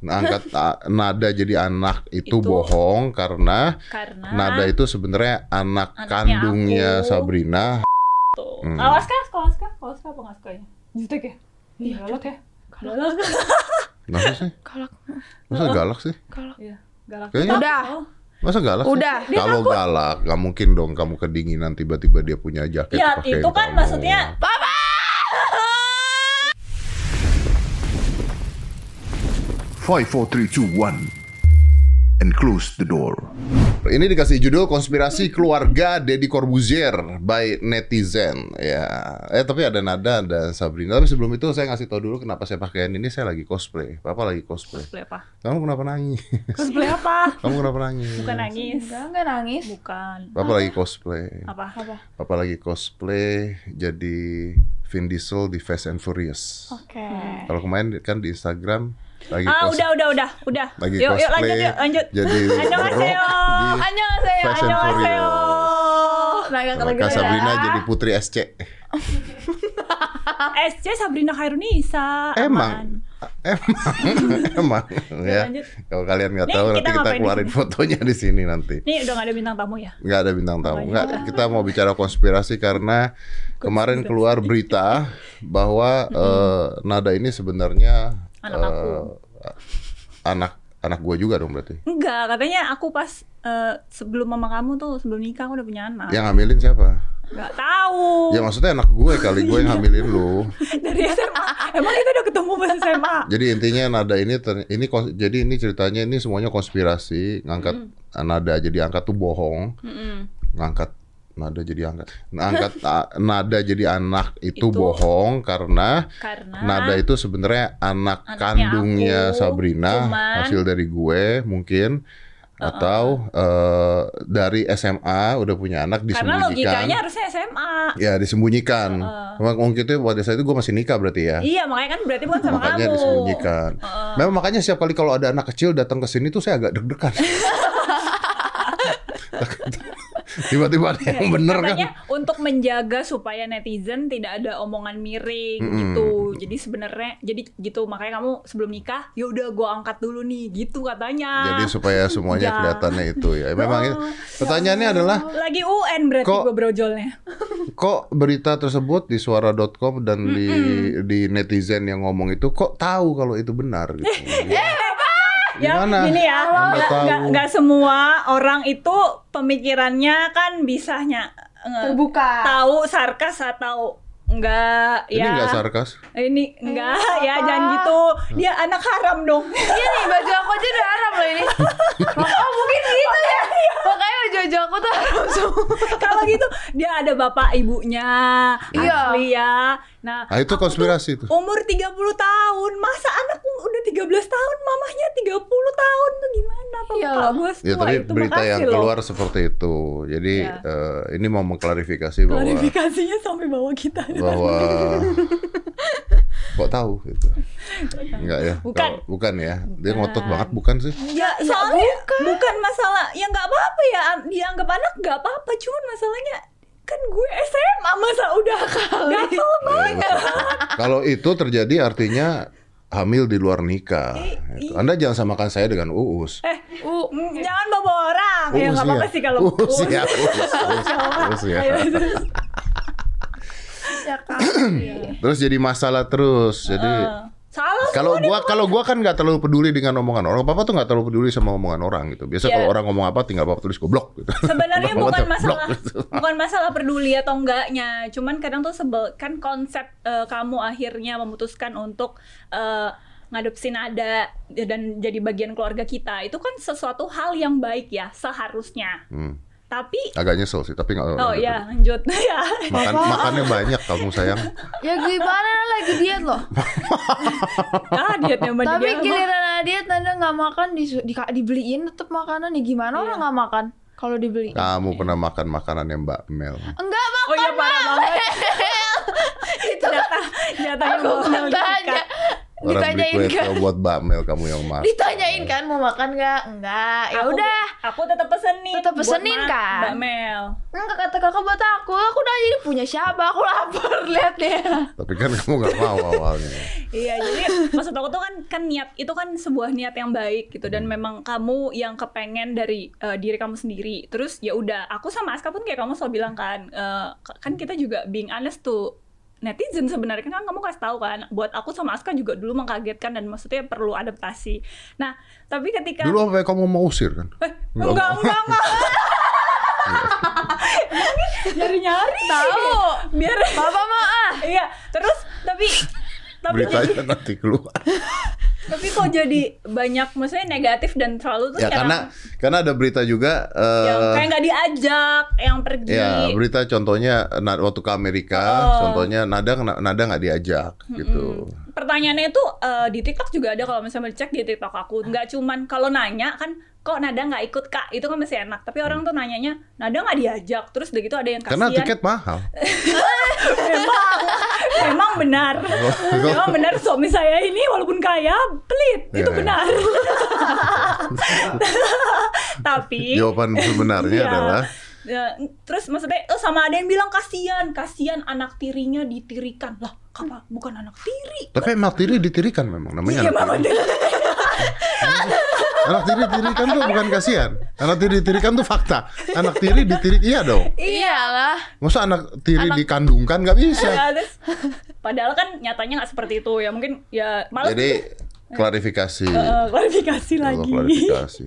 angkat nada jadi anak itu, Itu. bohong karena Karena nada itu sebenarnya anak Anaknya kandungnya aku. Sabrina. tuh. Hmm. Awas kah? Awas kah? Awas kah apa nggak sukanya? Jutek ya? Iya, galak ya? Galak. Masa sih? Galak. Masa galak sih? Galak. Iya, galak. Kayaknya- Udah. Oh. Masa galak? sih? Udah. Kalau galak, nggak mungkin dong kamu kedinginan tiba-tiba dia punya jaket. Ya, itu kan kamu. maksudnya Papa! Five, four, three, two, one, and close the door. Ini dikasih judul konspirasi keluarga Deddy Corbuzier by netizen ya. Eh tapi ada Nada ada Sabrina. Tapi sebelum itu saya ngasih tahu dulu kenapa saya pakaian ini. Saya lagi cosplay. Papa lagi cosplay. cosplay apa? Kamu kenapa nangis? Cosplay apa? Kamu kenapa nangis? Bukan nangis. Enggak, enggak nangis. Bukan. Papa lagi cosplay. Apa? Apa? Papa lagi cosplay jadi Vin Diesel di Fast and Furious. Oke. Kalau kemarin kan di Instagram lagi Ah, udah, udah, udah, udah. lagi yuk, yuk, cosplay lanjut, yuk, lanjut. jadi Annyeonghaseyo. Annyeonghaseyo. Annyeonghaseyo. Kak Sabrina jadi Putri SC. SC Sabrina Khairunisa. Emang, emang, emang ya. Kalau kalian nggak tahu kita nanti kita keluarin fotonya di sini nanti. Nih udah gak ada bintang tamu ya? Nggak ada bintang tamu. Nggak, kita mau bicara konspirasi karena kemarin keluar berita bahwa eh, Nada ini sebenarnya Anak eh, aku. anak anak gua juga dong berarti. Enggak, katanya aku pas eh, sebelum mama kamu tuh sebelum nikah aku udah punya anak. Yang ngambilin siapa? Nggak tahu. Ya maksudnya anak gue kali gue yang hamilin lu. Dari SMA. Emang kita udah ketemu pas SMA. Jadi intinya nada ini ter- ini jadi ini ceritanya ini semuanya konspirasi ngangkat nada jadi angkat tuh bohong Mm-mm. ngangkat nada jadi angkat ngangkat a- nada jadi anak itu, Itu. bohong karena Karena nada itu sebenarnya anak Anaknya kandungnya aku, Sabrina cuman- hasil dari gue mungkin atau eh, dari SMA udah punya anak karena logikanya disembunyikan harusnya SMA. ya disembunyikan Emang waktu itu pada saat itu gue masih nikah berarti ya Iya, makanya kan berarti bukan sama makanya kamu. disembunyikan. Memang makanya setiap kali kalau ada anak kecil datang ke sini tuh saya agak deg-degan. Tiba-tiba ada yang bener kan. Katanya untuk menjaga supaya netizen tidak ada omongan miring gitu. Jadi sebenarnya jadi gitu makanya kamu sebelum nikah ya udah gua angkat dulu nih gitu katanya. Jadi supaya semuanya Ya. kelihatannya itu ya. Memang itu. pertanyaannya adalah lagi UN berarti Kok- gua brojolnya. kok berita tersebut di suara.com dan di di netizen yang ngomong itu kok tahu kalau itu benar gitu. Ya Gimana? gini ya, nggak- semua orang itu pemikirannya kan bisanya nge- Terbuka. tahu sarkas atau enggak Ini ya. enggak sarkas. Ini enggak Eh, ya apa? jangan gitu. Dia anak haram dong. Iya nih, baju aku aja udah haram loh ini. Oh, mungkin gitu ya. Makanya baju aku tuh haram semua. Kalau gitu dia ada bapak ibunya. Iya. Asli ya. Nah, Ah itu konspirasi itu. umur 30 tahun. Masa anakku udah 13 tahun, mamahnya 30 tahun tuh gimana? Bapak Iya gue Ya tapi berita yang keluar seperti itu. Jadi Ya. eh, ini mau mengklarifikasi bahwa klarifikasinya sampai bawa kita. bahwa kok tahu gitu. Enggak ya? Bukan. Kalau- bukan ya. Dia ngotot banget bukan sih? Ya, soalnya bukan. masalah ya nggak apa-apa ya dianggap anak nggak apa-apa cuman masalahnya kan gue SMA masa udah gatel Iya, banget betul. Kalau itu terjadi artinya hamil di luar nikah. Eh, Itu. Anda jangan samakan saya dengan Uus. eh uh, mm, jangan bawa orang ya nggak apa-apa sih kalau Uus Uus. ya, Uus, Uus, Uus ya. Terus. Ya. Terus jadi masalah terus. Jadi Eh, kalau gua kalau gua kan nggak terlalu peduli dengan omongan orang. Papa tuh nggak terlalu peduli sama omongan orang gitu. Biasa Iya. kalau orang ngomong apa tinggal papa tulis goblok gitu. sebenarnya bukan masalah blok gitu. bukan masalah peduli atau enggaknya cuman kadang tuh sebel kan konsep eh, kamu akhirnya memutuskan untuk eh, ngadopsi nada dan jadi bagian keluarga kita itu kan sesuatu hal yang baik ya seharusnya Hmm. Tapi Agak nyesel sih, tapi nggak. oh ya lanjut ya Makan makannya banyak kamu sayang. Ya gimana lagi diet loh. ah dietnya mbak Tapi mah. giliran diet Nanda nggak makan disu- di, dibeliin tetap makanan nih gimana orang nggak makan kalau dibeli? Kamu pernah makan makanan yang Mbak Mel? Enggak makan. oh iya parah banget itu kan jatah jatahnya aku Mbak Mel tanya. Orang Ditanyain kan. buat Mbak Mel kamu yang masak. Ditanyain kan mau makan nggak? Enggak. Ya Aku- udah. Aku tetap pesenin. Tetap buat pesenin Ma- kan? Mbak Mel. Enggak kata kakak buat aku. Aku udah jadi punya siapa? Aku lapar lihat deh. Tapi kan kamu nggak mau awalnya. Iya, jadi maksud aku tuh kan kan niat itu kan sebuah niat yang baik gitu dan memang kamu yang kepengen dari eh, diri kamu sendiri. Terus ya udah, aku sama Aska pun kayak kamu selalu bilang kan, eh, kan kita juga being honest tuh netizen sebenarnya kan kamu kasih tahu kan buat aku sama Aska juga dulu mengkagetkan dan maksudnya perlu adaptasi. Nah, tapi ketika Dulu apa kamu mau usir kan? Eh, enggak, enggak, enggak. Nyari-nyari. Tahu. Biar Bapak mah ah. Iya, terus tapi tapi Beritanya nanti keluar. Tapi kok jadi banyak maksudnya negatif dan terlalu tuh Ya karena karena ada berita juga eh, yang kayak nggak diajak, yang pergi. Ya berita contohnya waktu ke Amerika, Oh. contohnya Nada Nada nggak diajak gitu. Pertanyaannya itu eh, di TikTok juga ada kalau misalnya cek di TikTok aku, nggak cuman kalau nanya kan kok Nada nggak ikut kak? Itu kan masih enak. Tapi orang tuh nanyanya Nada nggak diajak. Terus udah gitu ada yang Karena kasihan. tiket mahal. memang. Memang benar. Memang benar suami saya ini walaupun kaya pelit. Iya, itu iya. benar. Tapi Jawaban sebenarnya Iya. adalah? Ya, terus maksudnya oh sama ada yang bilang kasihan kasihan anak tirinya ditirikan. Lah apa bukan anak tiri tapi anak tiri ditirikan memang namanya iya anak tiri. Anak tiri ditirikan tuh bukan kasihan. Anak tiri ditirikan tuh fakta. Anak tiri ditirik iya dong. Iyalah. Masa anak tiri dikandungkan nggak bisa? Ya, terus, padahal kan nyatanya nggak seperti itu ya mungkin ya malah Jadi klarifikasi. eh, klarifikasi lagi klarifikasi.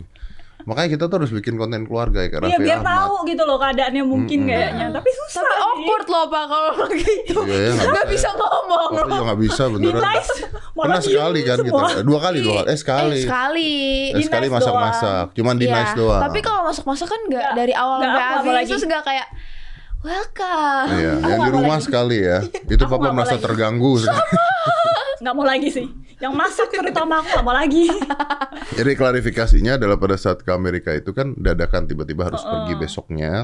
Makanya kita tuh harus bikin konten keluarga ya karena Iya biar Ahmad. tahu gitu loh keadaannya mungkin kayaknya tapi susah Tapi awkward loh pak kalau gitu. Iya, iya, nggak Nggak bisa ngomong. Papa juga nggak bisa beneran. nice Pernah sekali kan kita. semua. Dua kali dua kali. Eh sekali. Eh, sekali. Eh, sekali nice masak-masak. Cuman di Iya. nice doang. Tapi kalau masak-masak kan nggak Nggak, dari awal sampai habis terus nggak kayak welcome. Iya, Aku yang di rumah lagi. sekali ya. Itu Aku papa merasa lagi. terganggu. nggak mau lagi sih yang masak terutama aku nggak mau lagi Jadi klarifikasinya adalah pada saat ke Amerika itu kan dadakan tiba-tiba harus pergi besoknya.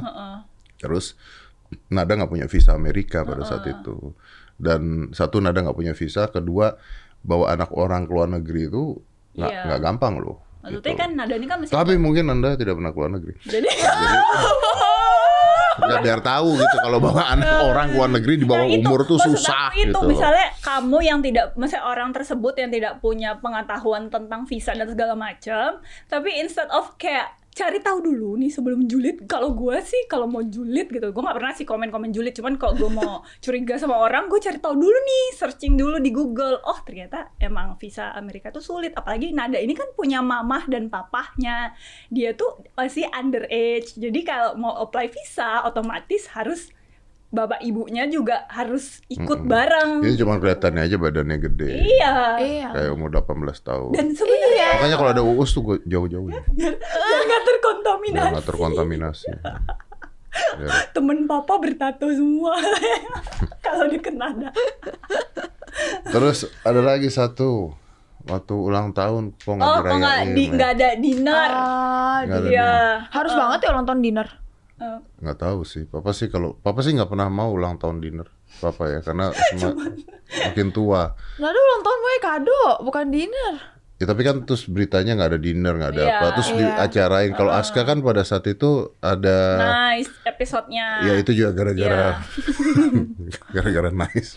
Terus Nada nggak punya visa Amerika pada saat itu. Dan satu Nada nggak punya visa, kedua bawa anak orang ke luar negeri itu nggak nggak gampang loh. maksudnya gitu. kan nada ini kan masih Tapi mungkin Anda tidak pernah keluar negeri. jadi Nggak biar tahu gitu kalau bawa anak orang ke luar negeri di bawah Nah, itu, umur tuh maksud susah itu gitu. misalnya kamu yang tidak misalnya orang tersebut yang tidak punya pengetahuan tentang visa dan segala macam tapi instead of kayak cari tahu dulu nih sebelum julid. Kalau gue sih kalau mau julid gitu gue nggak pernah sih komen komen julid. Cuman kalau gue mau curiga sama orang gue cari tahu dulu nih searching dulu di Google. Oh ternyata emang visa Amerika tuh sulit. Apalagi Nada ini kan punya mamah dan papahnya. Dia tuh masih underage. Jadi kalau mau apply visa otomatis harus bapak ibunya juga harus ikut bareng Ini cuma kelihatannya aja badannya gede. iya Iya. Kayak umur 18 tahun. dan sebenarnya Makanya kalau ada uus tuh gua jauh-jauh ya. biar nggak Biar terkontaminasi nggak terkontaminasi. Biar- temen papa bertato semua kalau di Kanada Terus ada lagi satu waktu ulang tahun kok nggak oh nggak dirayain di ya? ada dinner Ah, Nggak ada iya harus banget ya ulang tahun dinner. Eh, Nggak tahu sih. Papa sih kalau papa sih nggak pernah mau ulang tahun dinner. Papa ya karena semua makin tua. Ada ulang tahun gue kado, bukan dinner. Ya tapi kan terus beritanya nggak ada dinner nggak ada Iya, apa. Terus iya. diacarain. Kalau Aska kan pada saat itu ada. nice episodenya Ya itu juga gara-gara gara-gara nice.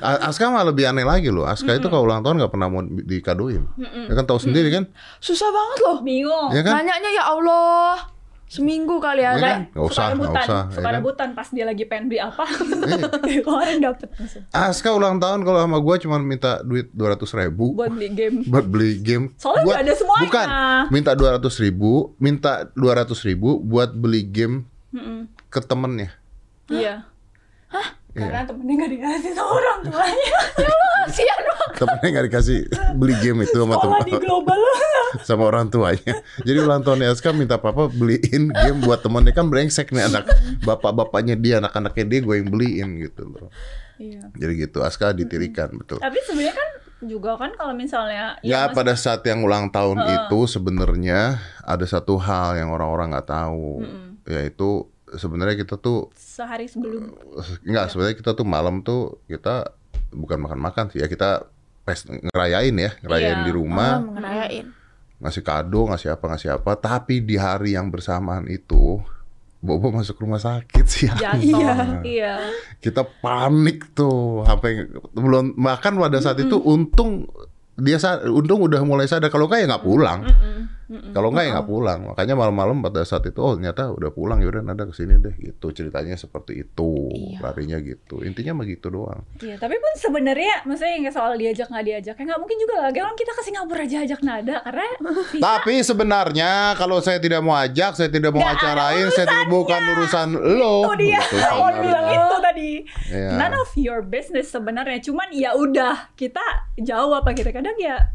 Aska mah lebih aneh lagi loh. Aska itu kalau ulang tahun nggak pernah mau dikadoin. Ya kan tahu sendiri kan? Susah banget loh. bingung Ya kan? Nanyanya ya Allah. Seminggu kali ya. Kan? Kayak, Nggak usah, suka rebutan usah. suka ya kan? rebutan pas dia lagi pengen beli apa Iya. kemarin dapet. Aska ulang tahun kalau sama gue cuma minta duit dua ratus ribu buat beli game buat beli game. Soalnya buat, nggak ada semuanya. Bukan, minta dua ratus ribu, minta dua ratus ribu buat beli game Mm-mm. ke temennya. iya Iya. karena temennya nggak dikasih sama orang tuanya kasihan banget. Temennya nggak dikasih beli game itu sama sekolah di temen, global sama orang tuanya. Jadi ulang tahunnya Aska minta papa beliin game buat temennya kan brengsek nih anak bapak-bapaknya dia, anak-anaknya dia gue yang beliin gitu loh. iya Jadi gitu Aska ditirikan betul. tapi sebenarnya kan juga kan kalau misalnya Ya mas- pada saat yang ulang tahun itu sebenarnya ada satu hal yang orang-orang nggak tahu, yaitu sebenarnya kita tuh sehari sebelum enggak sebenarnya kita tuh malam tuh kita bukan makan-makan sih ya kita pes ngerayain ya, ngerayain Iya. di rumah, Malam ngerayain. ngasih kado, ngasih apa, ngasih apa. Tapi di hari yang bersamaan itu, Bobo masuk rumah sakit sih. Jatuh. Iya. Kita panik tuh, sampai belum makan pada saat itu untung dia sa- untung udah mulai sadar kalau nggak ya nggak pulang. Kalau nggak ya nggak pulang. Makanya malam-malam pada saat itu oh ternyata udah pulang yaudah nada ke sini deh gitu ceritanya seperti itu Iya. larinya gitu intinya mah gitu doang. Iya, tapi pun sebenarnya maksudnya yang soal diajak nggak diajak, ya nggak mungkin juga lah. Kan kita ke Singapura aja ajak nada karena Tapi sebenarnya kalau saya tidak mau ajak, saya tidak mau ada acarain, saya tidak bukan urusan lo. itu dia. Gitu Mau bilang sebenarnya. itu tadi. Iya. None of your business sebenarnya. Cuman ya udah kita jauh apa kita kadang ya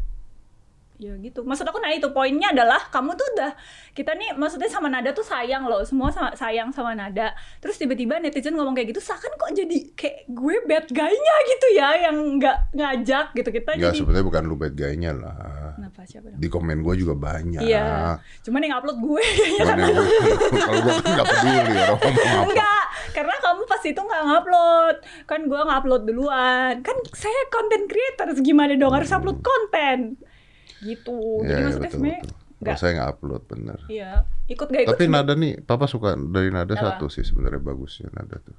ya gitu. Maksud aku nah itu poinnya adalah kamu tuh udah kita nih maksudnya sama Nada tuh sayang loh, semua sama, sayang sama Nada. Terus tiba-tiba netizen ngomong kayak gitu, seakan kok jadi kayak gue bad guy-nya gitu ya yang nggak ngajak gitu kita Enggak jadi sebenarnya bukan lu bad guy-nya lah. Kenapa siapa dong? Di komen gue juga banyak. Iya. Cuman yang upload gue Cuman yang gua- kalau gue kan nggak peduli orang ngomong apa. Enggak, karena kamu pas itu nggak ngupload. Kan gua ngupload duluan. Kan saya content creator, gimana dong harus upload konten. Gitu. Iya, Jadi iya, maksudnya betul, sebenarnya betul. Saya nggak upload bener. Iya, ikut gak ikut Tapi nada nih, papa suka dari nada Apa? satu sih sebenarnya bagusnya nada tuh.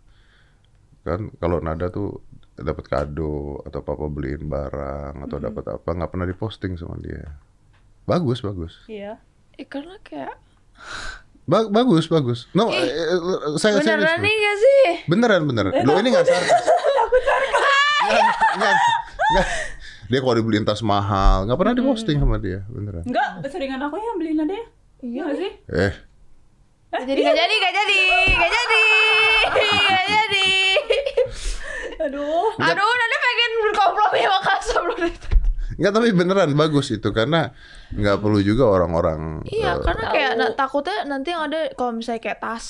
Kan kalau nada tuh dapat kado atau papa beliin barang atau dapat apa nggak pernah diposting sama dia. Bagus bagus. Iya. Eh, karena kayak Ba- bagus bagus. No, eh, eh, saya serius. beneran loh. nih gak sih? Beneran beneran. Lo ini nggak sarkas. Nggak, nggak, nggak. Dia kalau dibeliin tas mahal nggak pernah diposting sama dia beneran. Enggak, seringan aku yang beliin ada ya. Iya nggak sih? Eh, Gak jadi, gak jadi, gak jadi, gak jadi, gak jadi. Aduh. Aduh, nanti pengen berkompromi sama Kasa belum nggak tapi beneran bagus itu karena nggak perlu juga orang-orang. Iya, eh, karena kayak Tahu. na- takutnya nanti yang ada kalau misalnya kayak tas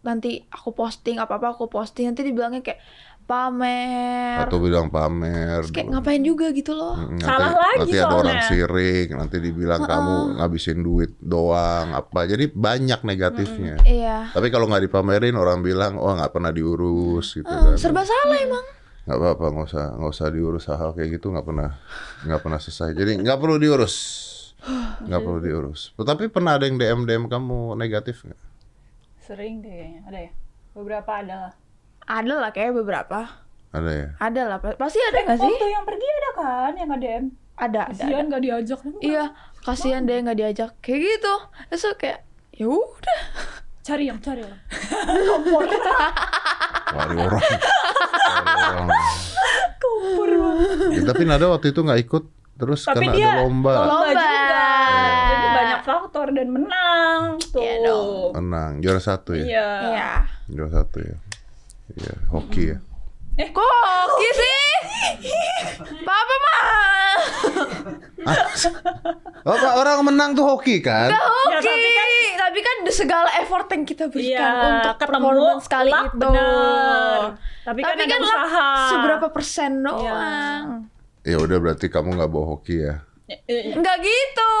nanti aku posting apa apa aku posting nanti dibilangnya kayak pamer. atau bilang pamer. Terus kayak ngapain juga gitu loh. Mm, Salah nanti, lagi nanti ada orang soalnya. sirik, nanti dibilang kamu ngabisin duit doang apa. Jadi banyak negatifnya. Iya. Tapi kalau nggak dipamerin orang bilang oh nggak pernah diurus gitu Eh, kan. serba salah emang. nggak apa-apa nggak usah nggak usah diurus hal-hal kayak gitu nggak pernah nggak pernah selesai jadi nggak perlu diurus nggak perlu diurus tapi pernah ada yang dm dm kamu negatif nggak Sering deh kayaknya. Ada ya? Beberapa ada lah. Ada lah kayak beberapa. ada ya Ada lah, pa- pasti ada gak sih? Waktu yang pergi ada kan yang nge-DM. Ada, ada. Kasihan nggak diajak. Iya, kasihan deh nggak diajak kayak gitu. Terus kayak ya udah. Cari yang cari yang. Orang Wali orang banget. Ya, tapi Nada waktu itu nggak ikut terus Tapi kan dia ada lomba lomba Lomba. juga. Iya. Jadi banyak faktor dan menang tuh. Iya dong. menang juara satu ya Iya. Iya. juara satu ya Iya, hoki ya. Kok hoki sih? Papa mah Oh, Pak, orang menang tuh hoki kan? hoki. Ya, tapi kan- tapi kan segala effort yang kita berikan Iya, untuk ketemu performance kali luck, itu. bener. Tapi kan ada luck usaha. seberapa persen Iya. doang. Ya udah berarti kamu nggak bawa hoki ya. Enggak gitu.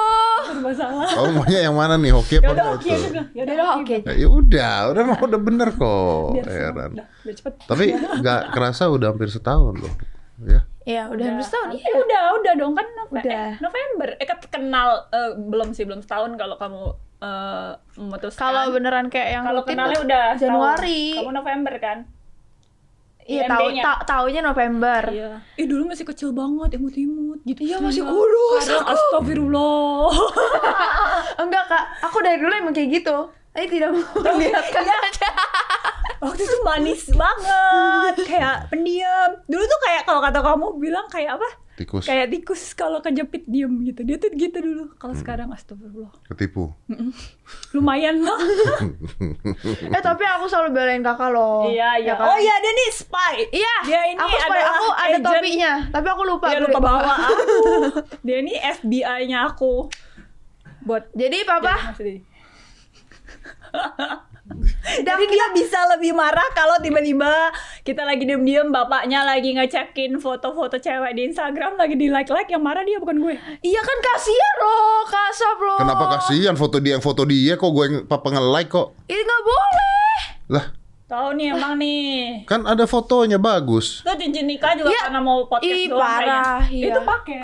masalah. Kamu maunya yang mana nih hoki Ya apa udah tuh? juga. Ya Udah udah oke. Ya ya udah, udah mau udah bener kok. Biar semua. Heran. Udah, udah cepet. Tapi nggak kerasa udah hampir setahun loh. Ya. Iya, udah hampir setahun. Iya. udah, udah dong kan Udah. eh, November. Eh kan kenal eh, belum sih, belum setahun kalau kamu eh, memutuskan. Kalau beneran kayak yang kalau kenalnya udah setahun. Januari. Kamu November kan? Iya, tahu IMB-nya. ta taunya November. Iya. Ih dulu masih kecil banget, imut-imut gitu. Iya, masih Sekarang- kurus aku. Astagfirullah. Enggak, Kak. Aku dari dulu emang kayak gitu. Tapi tidak mau melihatkan Iya. Waktu itu manis banget, kayak pendiam. Dulu tuh kayak kalau kata kamu bilang kayak apa? Tikus Kayak tikus kalau kejepit diem gitu. Dia tuh gitu dulu. Kalau Hmm. sekarang astagfirullah. ketipu. Lumayan lah. eh, tapi aku selalu belain kakak loh. Iya, iya. Ya kan? Oh iya, dia nih spy. Iya, Dia ini aku spy, adalah aku ada agent. topinya, tapi aku lupa. Dia aku lupa bawa aku. Dia ini FBI-nya aku. Buat Jadi papa, Jadi Jadi dia bisa lebih marah kalau tiba-tiba kita lagi diem-diem bapaknya lagi ngecekin foto-foto cewek di Instagram lagi di like-like yang marah dia bukan gue. iya kan kasihan loh, kasap loh. Kenapa kasihan foto dia yang foto dia kok gue yang papa nge-like kok? Ini nggak boleh. Lah, Tahu nih emang nih. Kan ada fotonya bagus. Itu cincin nikah juga Iya. karena mau podcast Ih, doang parah, kayaknya. iya. Itu pakai.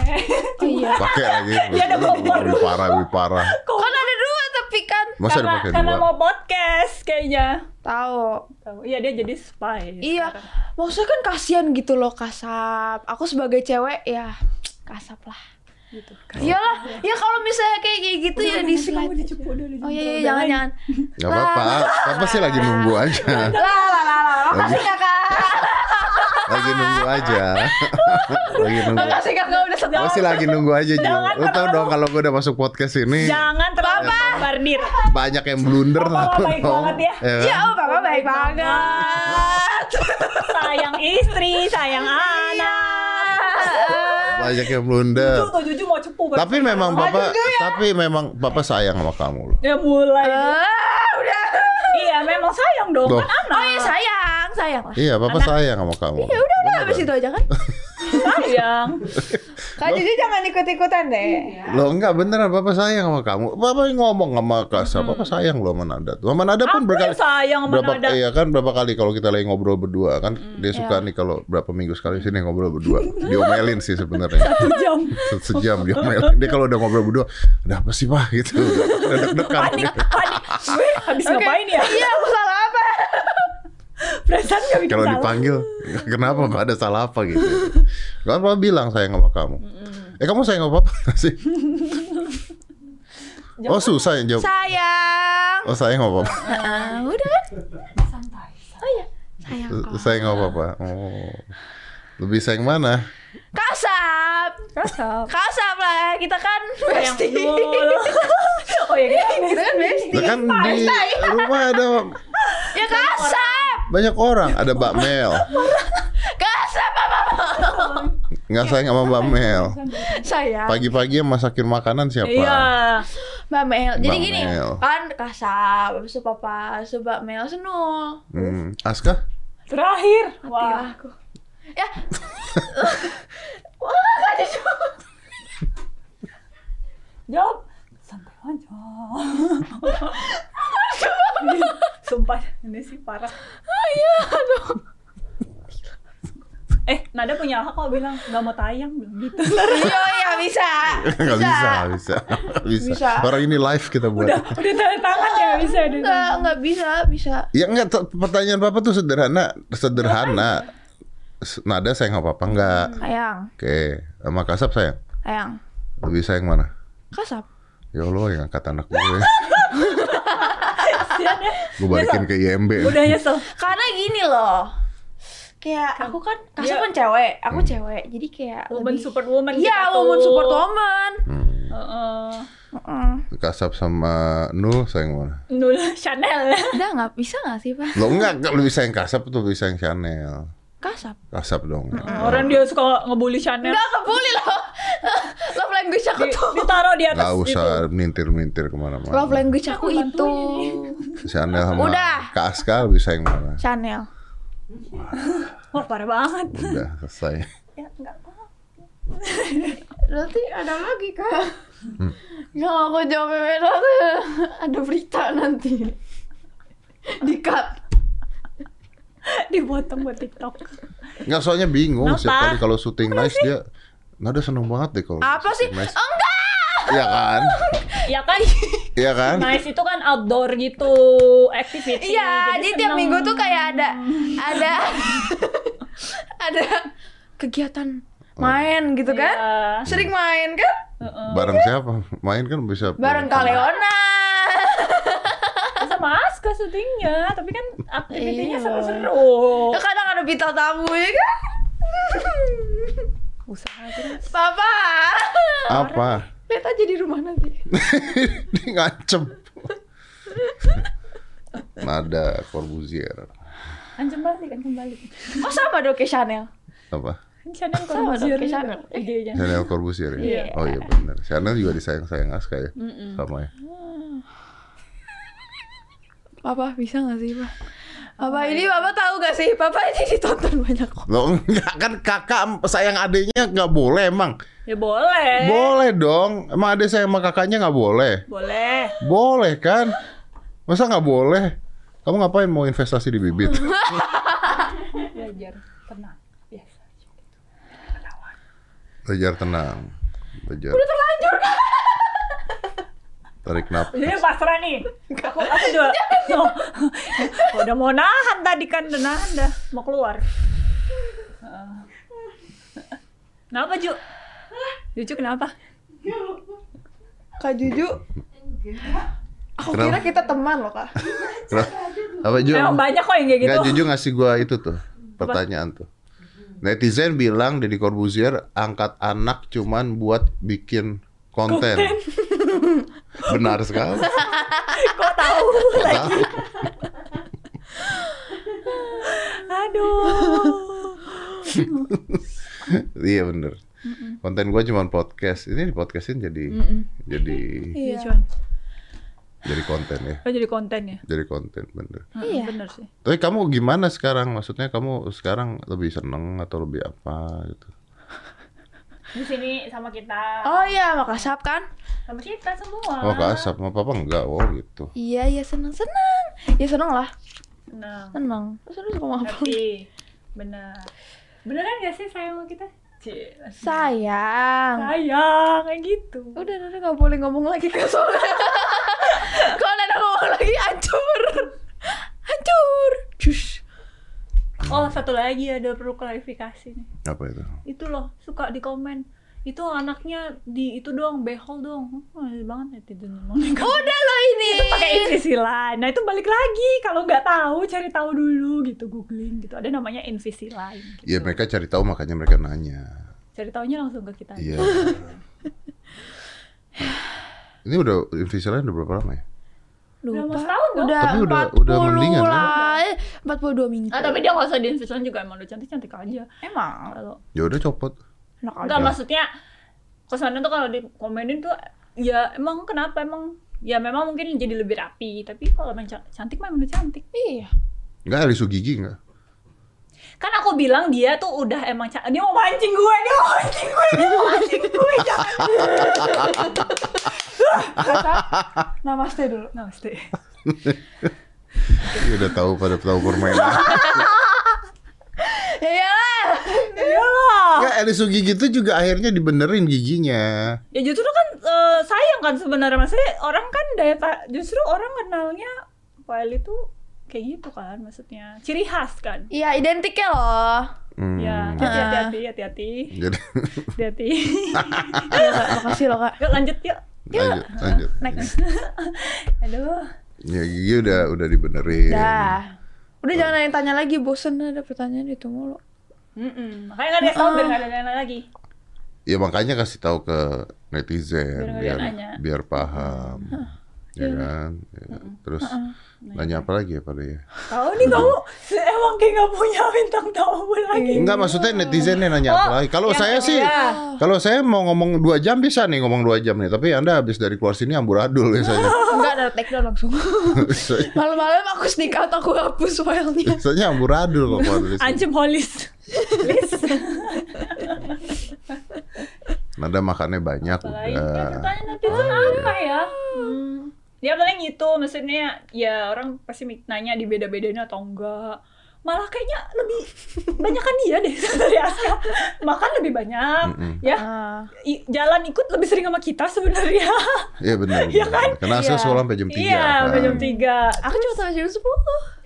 Oh iya. Pakai lagi. Dia ada kompor. Lebih parah, lebih parah. Kan ada dua tapi kan. Masa karena karena dua? mau podcast kayaknya. Tahu. Tahu. Iya dia jadi spy. Iya. sekarang. Maksudnya kan kasihan gitu loh kasap. Aku sebagai cewek ya kasap lah. Gitu. Iyalah, ya kalau misalnya kayak kayak gitu ya di slide. dicepu udah Oh iya, iya jangan jangan. Gak apa-apa. Papa sih lagi nunggu aja. Lah lah lah lah. Makasih kakak. Lagi nunggu aja. lagi nunggu. Makasih kakak udah sedang. Gue sih lagi nunggu aja Ju. Jangan Lu tau dong kalau gue udah masuk podcast ini Jangan terlalu bombardir. banyak yang blunder tau baik banget ya. kan? Ya, oh papa baik banget. sayang istri, sayang anak. Banyak yang blunder. Tuh, Juju mau cepu. Tapi memang papa, tapi memang papa sayang sama kamu loh. Ya mulai. Ah, udah. iya, memang sayang dong. Loh. Kan anak. Oh iya sayang, sayang lah. Iya, papa sayang sama kamu. Ya udah udah habis itu aja kan. Sayang. Kak Juju jangan ikut-ikutan deh. Loh enggak beneran papa sayang sama kamu. Papa ngomong sama Kasa, papa sayang loh sama Nada tuh. Sama Nada pun Aku berkali yang sayang sama berapa Nada. iya kan berapa kali kalau kita lagi ngobrol berdua kan dia suka nih kalau berapa minggu sekali sini ngobrol berdua. Diomelin sih sebenarnya. Satu jam. Se- Sejam diomelin. Dia kalau udah ngobrol berdua, ada apa sih Pak gitu. Udah deg-degan. Panik, panik. Gue habis ngapain ya? Iya aku salah? Perasaan gak bikin Kalau dipanggil, kenapa Pak ada salah apa gitu. Kan Papa bilang sayang sama kamu. Eh kamu sayang sama Papa sih? Oh susah yang jawab. Sayang. Oh sayang sama Papa. Ah, udah kan? Santai. Oh iya. Sayang kok. Sayang sama Papa. Oh. Lebih sayang mana? Kasap. Kasar. Kasap lah. Kita kan dulu. Oh iya, Kita kan bestie. Lah kan di rumah ada Ya kasap. Banyak orang. Ada Mbak Mel. Kasap apa? Nggak sayang sama Mbak Mel. Sayang. Pagi-pagi yang masakin makanan siapa? Iya. Mbak Mel. Jadi Mbak gini, Mel. kan kasap, habis itu papa, habis itu Mbak Mel, senul. Hmm. Aska? Terakhir. Mati Wah. aku. Ya. Wah, Juju. Jawab. Santai aja. Sumpah, ini sih parah. Iya, aduh. Eh, Nada punya hak kok bilang nggak mau tayang bilang gitu. Iya, iya bisa. Nggak bisa, bisa. bisa. Bisa. Orang ini live kita buat. udah, udah tanda tangan ya nggak bisa deh. Enggak, enggak bisa, bisa. Ya enggak, t- pertanyaan Papa tuh sederhana, sederhana. Nada sayang sama Papa enggak? Sayang, Oke, sama Kasap sayang. sayang. Lebih sayang mana? Kasap. Ya Allah yang angkat anak gue. Gue balikin ke IMB. Udah nyesel. Karena gini loh. Kayak aku kan kasap Dia- kan cewek, aku cewek. Jadi kayak Woman lebih support woman Iya, woman support woman. Hmm. Heeh. Heeh. Kasap sama Nul sayang mana? Nul Chanel. Udah nggak bisa nggak sih, Pak? Lo enggak, enggak lebih sayang Kasap atau lebih sayang Chanel? Kasap. Kasap dong. Orang dia suka ngebully Chanel. Enggak kebuli loh. Love language aku Di- tuh. ditaruh di atas Gak usah mintir-mintir ke mana-mana. Love language aku itu Chanel sama Udah. Kak Aska lebih sayang mana? Chanel. Wah, parah banget. Udah selesai. Ya, enggak apa. Berarti ada lagi kak. Nggak aku jawab beda tuh ada berita nanti. Di cut. Dipotong buat TikTok. Enggak soalnya bingung Kenapa? setiap kali kalau syuting nice dia Nada seneng banget deh kalau Apa sih? nice. Enggak. Iya kan? Ya kan, Iya kan? nice itu kan outdoor gitu, activity. Iya, jadi tiap seneng. minggu tuh kayak ada ada ada kegiatan main gitu kan? Iya. Sering main kan? Bareng siapa? Main kan bisa Bareng Kaleona. Sama Aska syutingnya, tapi kan aktivitinya Iya. seru-seru. Ya, kadang ada bintang tamu ya kan? Usaha terus. Papa. Apa? Lihat aja di rumah nanti. Dia ngancem. Nada Corbuzier. Anjem balik, anjem balik. Oh sama dong kayak Chanel. Apa? Kan Chanel Sama Corbuzier dong, Chanel. idenya. Chanel Corbuzier ya? Iya. Oh iya benar. Chanel juga disayang-sayang Aska ya? Sama ya? Papa bisa gak sih, Pak? Papa ini Papa tahu gak sih? Papa ini ditonton banyak kok. Lo enggak kan kakak sayang adiknya nggak boleh emang. Ya boleh. Boleh dong. Emang adik sayang sama kakaknya nggak boleh? Boleh. Boleh kan? Masa nggak boleh? Kamu ngapain mau investasi di bibit? Belajar tenang. Biasa. Belajar tenang. Belajar. Udah terlanjur kan? Tarik nafas. Jadi pasrah nih. Aku aku juga. Oh, udah mau nahan tadi kan udah nahan dah mau keluar. Kenapa Ju? Juju kenapa? Kak Juju. Aku Kenapa? kira kita teman loh kak. Kenapa? Apa Ju? Emang banyak kok yang kayak gitu. Nggak jujur ngasih gua itu tuh pertanyaan tuh. Netizen bilang Deddy Corbuzier angkat anak cuman buat bikin konten. Benar sekali. Kok tahu? Tahu. Aduh. iya bener. Konten gua cuma podcast. Ini di podcastin jadi jadi Iya, cuman. jadi konten ya. Oh, jadi konten ya? Jadi konten bener. Iya. Bener sih. Tapi kamu gimana sekarang? Maksudnya kamu sekarang lebih seneng atau lebih apa gitu? Di sini sama kita. Oh iya, makasih kan? Sama kita semua. Oh ke asap, sama papa enggak? Oh gitu. Iya, iya seneng seneng. Ya seneng lah, Senang. seneng. Terus lu suka apa? Happy. Bener. Beneran gak sih sayang sama kita? Cie. Sayang. Sayang, kayak gitu. Udah, udah nggak boleh ngomong lagi ke soalnya. Kalau Nana ngomong lagi hancur, hancur. Cus. Oh, satu lagi ada perlu klarifikasi nih. Apa itu? Itu loh, suka di komen. Itu anaknya di itu doang, behol doang. Oh, banget netizen ngomong. Udah lo ini. itu pakai Invisalign. Nah itu balik lagi kalau nggak tahu cari tahu dulu gitu googling gitu. Ada namanya Invisalign. Gitu. Ya mereka cari tahu makanya mereka nanya. Cari taunya langsung ke kita. Iya. Ini udah Invisalign udah berapa lama ya? Udah mau Lupa. setahun dong. Udah Tapi udah- 40 udah mendingan, kan? lah. Eh, 42 minggu. Ah, tapi dia nggak usah di Invisalign juga emang udah cantik cantik aja. Emang Kalau Ya udah copot. enak aja. Enggak maksudnya kesannya tuh kalau dikomenin tuh ya emang kenapa emang ya memang mungkin jadi lebih rapi tapi kalau emang ca- cantik mah emang udah cantik Iya. Enggak alisu gigi enggak? kan aku bilang dia tuh udah emang dia mau mancing gue dia mau mancing gue dia mau mancing gue jangan namaste dulu. namaste Ya udah tahu pada tahu permainan. Iya. iyalah Enggak alisu gigi itu juga akhirnya dibenerin giginya. ya justru kan eh, sayang kan sebenarnya maksudnya orang kan daya ta- justru orang kenalnya file itu kayak gitu kan maksudnya ciri khas kan Iya, identiknya loh. Hmm. ya hati-hati hati-hati hati-hati Jadi hati-hati Kak. Makasih loh, Kak. yuk lanjut yuk lanjut lanjut. Next. aduh Ya gigi udah udah dibenerin. Dah. Udah jangan ada yang tanya lagi, bosen ada pertanyaan itu mulu. Mm-mm. Makanya nggak dikasih tahu biar nggak ada yang nanya lagi. Ya makanya kasih tahu ke netizen Biar biar nanya. biar paham. Ya kan? Ya. Terus nanya apa lagi ya pada ya? Tahu nih kamu emang kayak nggak punya bintang tamu lagi. Enggak maksudnya netizen nih nanya apa lagi. Kalau saya sih, kalau saya mau ngomong dua jam bisa nih ngomong dua jam nih. Tapi anda habis dari keluar sini amburadul biasanya. Enggak ada take down langsung. Malam-malam aku sneak out, aku hapus filenya. biasanya amburadul kok keluar dari sini. Ancem holis. Lis. Nada makannya banyak Apalagi ya udah. pertanyaan netizen apa ya? Hmm. Ya paling gitu, maksudnya ya orang pasti nanya di beda-bedain atau enggak. Malah kayaknya lebih banyak kan dia deh dari Aska. Makan lebih banyak, Mm-mm. ya. Ah. I- jalan ikut lebih sering sama kita sebenarnya. Iya benar. Iya benar. kan? Karena saya Iya. sekolah sampai jam 3. Iya, sampai jam 3. Aku cuma sampai jam 10.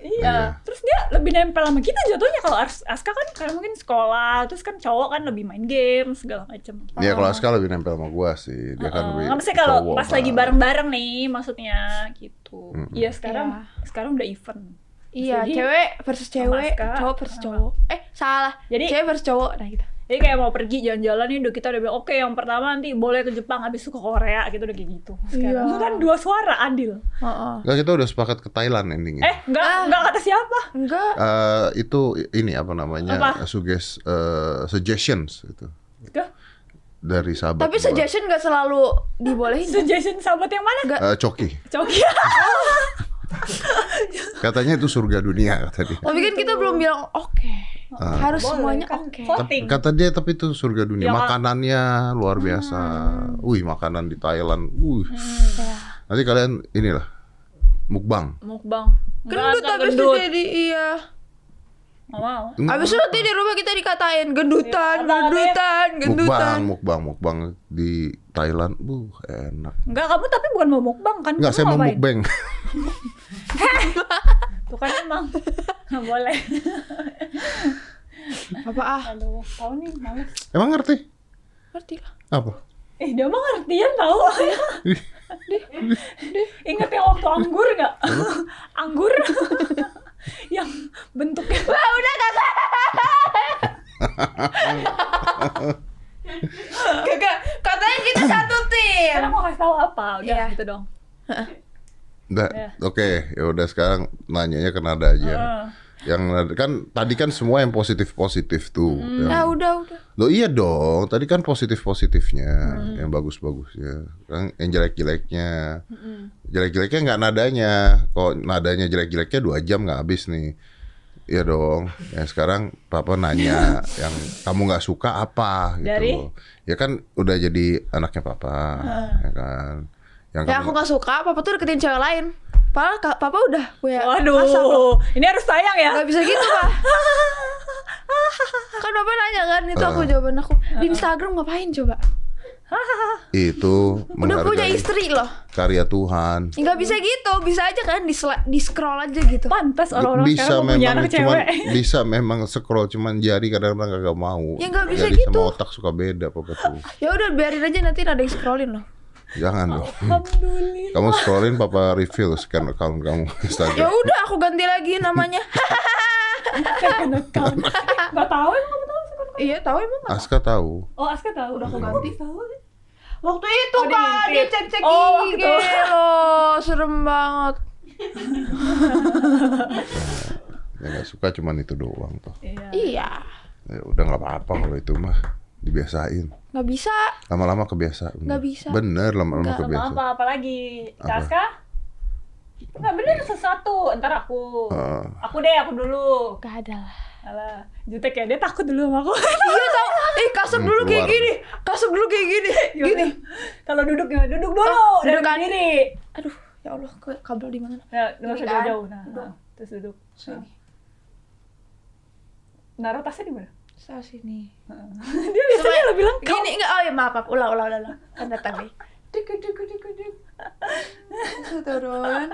Iya. Iya. Terus dia lebih nempel sama kita jatuhnya kalau Aska kan karena mungkin sekolah, terus kan cowok kan lebih main game segala macem. Iya kalau Aska lebih nempel sama gua sih. Dia kan Heeh. lebih Nggak mesti kalau cowok pas lagi banget. bareng-bareng nih maksudnya gitu. Iya sekarang Iya. sekarang udah event. Iya, Jadi, cewek versus cewek, Aska, cowok versus cowok. Eh, salah. Jadi- cewek versus cowok. Nah, gitu. Jadi kayak mau pergi jalan-jalan nih udah kita udah bilang oke yang pertama nanti boleh ke Jepang habis itu ke Korea gitu udah kayak gitu. Sekarang Iya. kan dua suara adil. Heeh. Enggak kita udah sepakat ke Thailand endingnya. Eh enggak Ah. enggak kata siapa? Enggak. Eh, itu ini apa namanya? Apa? Suggest eh, suggestions itu Tuh, dari sahabat. Tapi gua. suggestion gak selalu dibolehin. suggestion sahabat yang mana? Enggak. Eh, Coki. Coki. Katanya itu surga dunia kata dia. Tapi kan kita belum bilang oke. Harus Boleh, semuanya kan oke. voting. Kata dia tapi itu surga dunia. Ya. Makanannya luar biasa. Wih, makanan di Thailand. Wih. Ya. Nanti kalian inilah mukbang. Mukbang. Gendut habis itu jadi iya. Nggak mau. Habis itu nanti di rumah kita dikatain gendutan, Iya, apa, gendutan, gendutan. Mukbang, mukbang, mukbang di Thailand, buh enak. Enggak, kamu tapi bukan mau mukbang kan? Enggak, saya mau mukbang. Tuh kan emang nggak boleh. Apa ah? Aduh, tahu nih males. Emang ngerti? Ngerti lah. Apa? Eh, dia mah ngertian tahu. Ingat yang waktu anggur nggak? anggur yang bentuknya. Wah, udah kakak. Kakak, katanya kita satu tim. Karena mau kasih tahu apa? Udah Iya. gitu dong. Nggak, Ya. oke, ya udah sekarang nanyanya ke nada aja. Heeh. Yang kan tadi kan semua yang positif positif tuh. Hmm. Yang- Ah, udah, udah. Loh iya dong, tadi kan positif positifnya, Hmm. yang bagus bagusnya, kan yang jelek jeleknya, Hmm. jelek jeleknya nggak nadanya, kok nadanya jelek jeleknya dua jam nggak habis nih, Iya dong. Ya sekarang papa nanya yang kamu nggak suka apa gitu. Dari? Ya kan udah jadi anaknya papa, ya kan. Yang Ya kamu- aku gak suka, papa tuh deketin cewek lain. Padahal ka- papa udah punya Waduh, loh. ini harus sayang ya. Gak bisa gitu pak Kan bapak nanya kan, itu aku Ah. jawaban aku Di Instagram ngapain coba? itu Udah punya istri loh karya Tuhan. Gak bisa gitu, bisa aja kan di, di scroll aja gitu Pantas orang-orang bisa sekarang mau punya memang anak cuman cewek. bisa memang scroll cuman jari kadang-kadang kagak mau. Ya, nggak bisa Jari gitu. sama otak suka beda papa tuh. Ya udah biarin aja nanti ada yang scrollin loh Jangan dong. Alhamdulillah. Kamu scrollin papa reveal scan account kamu Ya Instagram. udah aku ganti lagi namanya Second account. Gak tahu emang kamu tahu account? Iya tahu emang? Aska tahu. Oh, Aska tahu. Udah aku ganti. Tahu. Waktu itu Oh, dia pak, dia ngintip. cek-cek Oh, IG loh Serem banget Ya nggak suka cuman itu doang tuh. Iya. Iya Ya, udah nggak apa-apa kalau itu mah dibiasain. Gak bisa Lama-lama kebiasaan. Nggak bisa. Bener lama-lama Nggak, Sama kebiasaan. apa apa lagi? Apa? Aska? Enggak bener sesuatu. Ntar aku. Heeh. Aku deh, aku dulu. Gak ada lah Alah, jutek ya. Dia takut dulu sama aku. Iya tau Eh kasep Hmm, dulu kayak gini Kasep dulu kayak gini Gini Kalau duduk gimana? Duduk dulu. Oh, duduk kan. berdiri. Aduh ya Allah ke- kabel di mana Nah, nggak usah kan. jauh-jauh. Nah, Duduk. nah, terus duduk. Sini. Naruh tasnya di mana? Salah sini Dia biasanya lebih lengkap. Gini enggak oh ya maaf maaf ulang ulang ulang kan datang nih Duk, duk, duk, duk, duk. Terus turun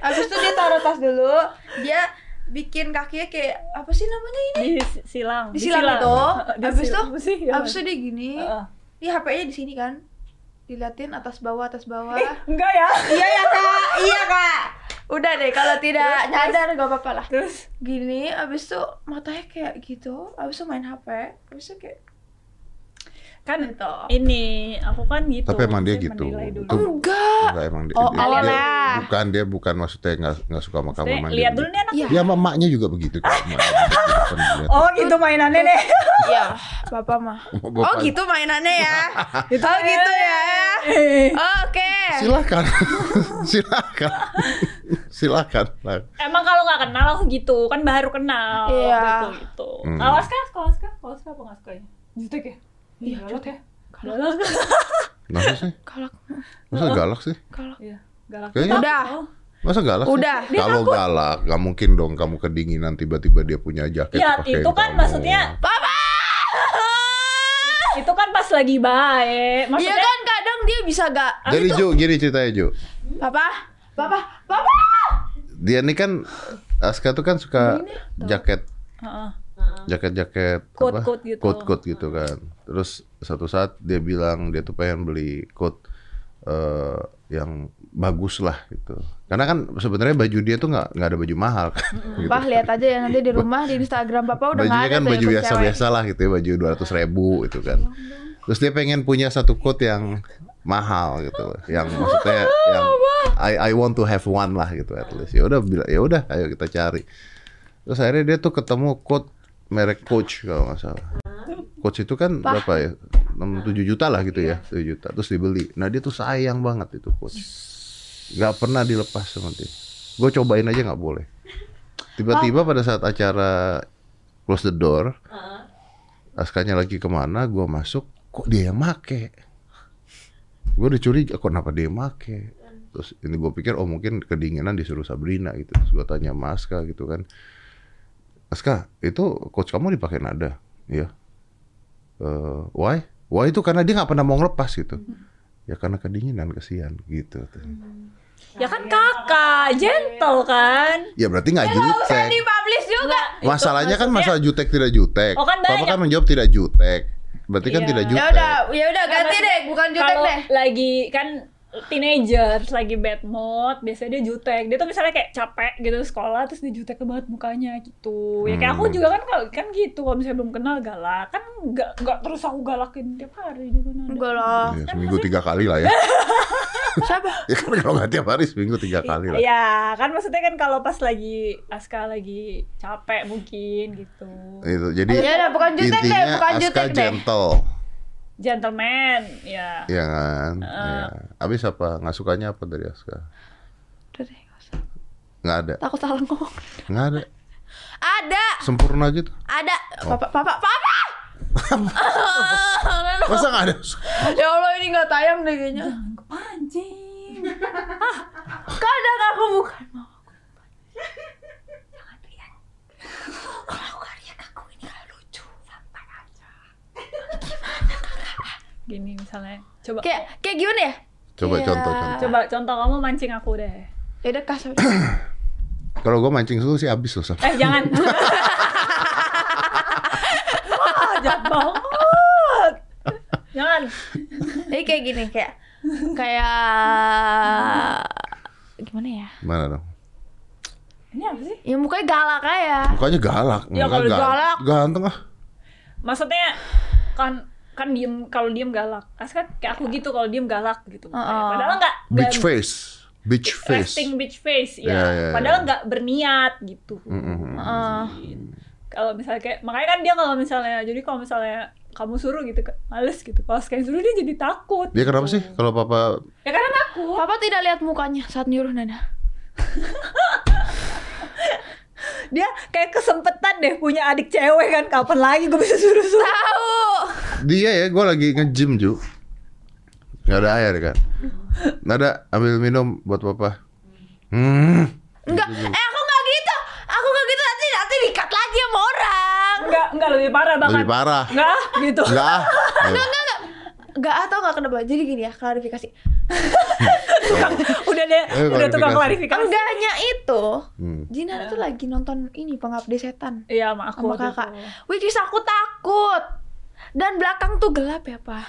Abis itu dia taruh tas dulu Dia bikin kakinya kayak apa sih namanya ini Di si- silang. di silang itu Abis itu silang. Apa sih? Ya. Abis itu dia gini Heeh. Dia HP-nya di sini kan Diliatin atas bawah atas bawah Eh, enggak ya. Iya ya kak Iya kak Udah deh kalau tidak nyadar gak apa-apa lah Terus gini abis itu matanya kayak gitu abis itu main HP abis itu kayak kan gitu ini aku kan gitu. Tapi emang dia gitu. dulu. Itu- enggak Enggak emang dia, Oh, dia- awalnya. dia- bukan dia bukan maksudnya nggak nggak suka sama kamu dia lihat dulu nih anak. Ya sama emaknya juga begitu kan. Oh gitu mainannya deh. Iya, bapak mah. Bapak- Oh gitu mainannya ya. Gitu oh gitu ya. Eh. Oke. Silakan. Silakan. Silakan. Nah, Emang kalau nggak kenal aku gitu, kan baru kenal. Iya. Gitu gitu. Hmm. Awas kah? Awas kah? Awas kah? Apa nggak sukanya? Jutek ya? Iya, galak ya. Galak. Galak. Masa sih? Galak. Masa galak sih? Galak. Iya, galak. Kayaknya- Udah. Oh. Masa galak sih? Udah. Dia Kalau takut. galak, nggak mungkin dong kamu kedinginan tiba-tiba dia punya jaket. Ya, itu kan kamu. maksudnya Papa. itu kan pas lagi baik. Iya Maksudnya kan kadang dia bisa gak. Jadi Ju, gini ceritanya Ju. Papa. Papa. Papa. Dia nih kan Aska tuh kan suka jaket Heeh. jaket-jaket Coat- apa? coat gitu. Coat-coat gitu kan. Terus satu saat dia bilang dia tuh pengen beli coat eh, yang bagus lah gitu. Karena kan sebenarnya baju dia tuh nggak nggak ada baju mahal kan. gitu. Pah lihat aja ya nanti di rumah di Instagram papa udah nggak Bajunya ada kan baju biasa-biasa lah gitu ya, baju dua ratus ribu itu kan. Terus dia pengen punya satu coat yang mahal gitu, yang maksudnya yang I I want to have one lah gitu at least. Ya udah bila- ya udah ayo kita cari. Terus akhirnya dia tuh ketemu coat merek Coach kalau nggak salah. Coach itu kan berapa ya? 6 7 juta lah gitu ya, 7 juta. Terus dibeli. Nah, dia tuh sayang banget itu Coach. Gak pernah dilepas sama dia. Gue cobain aja nggak boleh. Tiba-tiba pada saat acara close the door, Askanya lagi ke mana, gue masuk, kok dia yang make? Gue udah curiga, kok kenapa dia yang make? Terus ini gue pikir oh mungkin kedinginan disuruh Sabrina gitu. Terus gue tanya sama Aska gitu kan. Aska, itu coach kamu dipakai nada? Iya. Eh, why? Why itu karena dia nggak pernah mau ngelepas gitu. Ya karena kedinginan kesian gitu. Ya kan kakak, gentle kan? Ya berarti nggak jutek. Dipublish juga. Masalahnya kan masalah jutek tidak jutek. Oh, kan Papa kan menjawab tidak jutek. Berarti kan Iya. tidak Ya jutek. udah, ya udah ganti deh, bukan jutek kalau deh. lagi kan teenagers lagi bad mood biasanya dia jutek dia tuh misalnya kayak capek gitu sekolah terus dia jutek banget mukanya gitu ya kayak aku Hmm. juga kan kalau kan gitu kalau misalnya belum kenal galak kan nggak nggak terus aku galakin tiap hari juga nada. Enggak lah. Ya, seminggu tiga kali lah ya. Siapa? ya kan kalau nggak tiap hari seminggu tiga kali lah. Ya kan maksudnya kan kalau pas lagi Aska lagi capek mungkin gitu Itu jadi Ya udah, bukan jutek deh, intinya bukan Aska jutek deh. Gentle, gentleman ya ya kan. Ya. Abis apa? Nggak sukanya apa dari Aska? Udah deh, nggak usah. Nggak ada, Takut salah ngomong. nggak ada. Ada, Sempurna gitu. ada. Oh. Papa, papa, papa. Masa nggak ada? ya Allah ini nggak tayang deh kayaknya. anjing Kadang aku bukan mau. Gini misalnya coba Kayak kayak gimana ya? Coba Iya. contoh contoh. coba contoh kamu mancing aku deh Ya udah kasih. Kalau gue mancing dulu sih abis loh. Saf. eh jangan Wah, jahat banget jangan Jadi kayak gini kayak kayak gimana ya? Gimana dong? ini apa sih Ya mukanya galak aja. Mukanya galak. Ya, mukanya kalau gal- galak. Ganteng ah. maksudnya kan kan diem kalau diem galak As kan kayak aku gitu kalau diem galak gitu Heeh. padahal nggak Beach nggak- face. Beach face. resting beach face ya Ya, ya, ya. padahal nggak berniat gitu Mm-mm. Heeh. kalau misalnya kayak makanya kan dia kalau misalnya jadi kalau misalnya kamu suruh gitu males gitu kalau sekali suruh dia jadi takut Dia kenapa gitu. sih kalau papa ya karena takut Papa tidak lihat mukanya saat nyuruh Nana. dia kayak kesempetan deh punya adik cewek kan kapan lagi gue bisa suruh suruh Tahu. Dia ya, gue lagi nge-gym Ju Gak ada air kan Nada, ambil minum buat papa Hmm Enggak, eh aku nggak gitu. Aku nggak gitu nanti nanti dikat lagi sama orang. enggak enggak lebih parah bahkan Lebih parah enggak gitu Enggak ah Ayo. Enggak atau nggak kenapa. Jadi gini ya, klarifikasi. Udah deh Eh, udah tukang klarifikasi. Enggaknya itu. Hmm. Jinan tuh lagi nonton ini pengabdi setan iya sama aku sama kakak. itu. Which is aku takut. Dan belakang tuh gelap ya, Pak.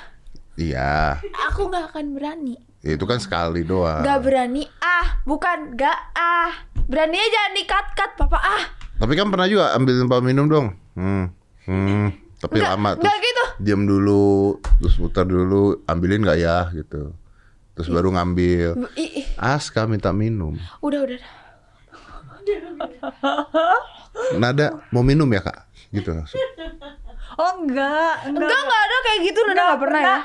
Iya Aku nggak akan berani. Itu kan sekali doang Gak berani ah, bukan gak ah. Berani aja nih cut-cut, Papa ah. Tapi kan pernah juga ambilin papa minum dong Hmm Hmm Tapi Enggak, lama enggak terus gitu. Diam dulu Terus muter dulu Ambilin gak ya gitu Terus baru ngambil. Aska minta minum. Udah udah. udah. Nada mau minum ya kak? Gitu langsung. Oh enggak Enggak. Enggak ada kayak gitu. Nana nggak pernah ya.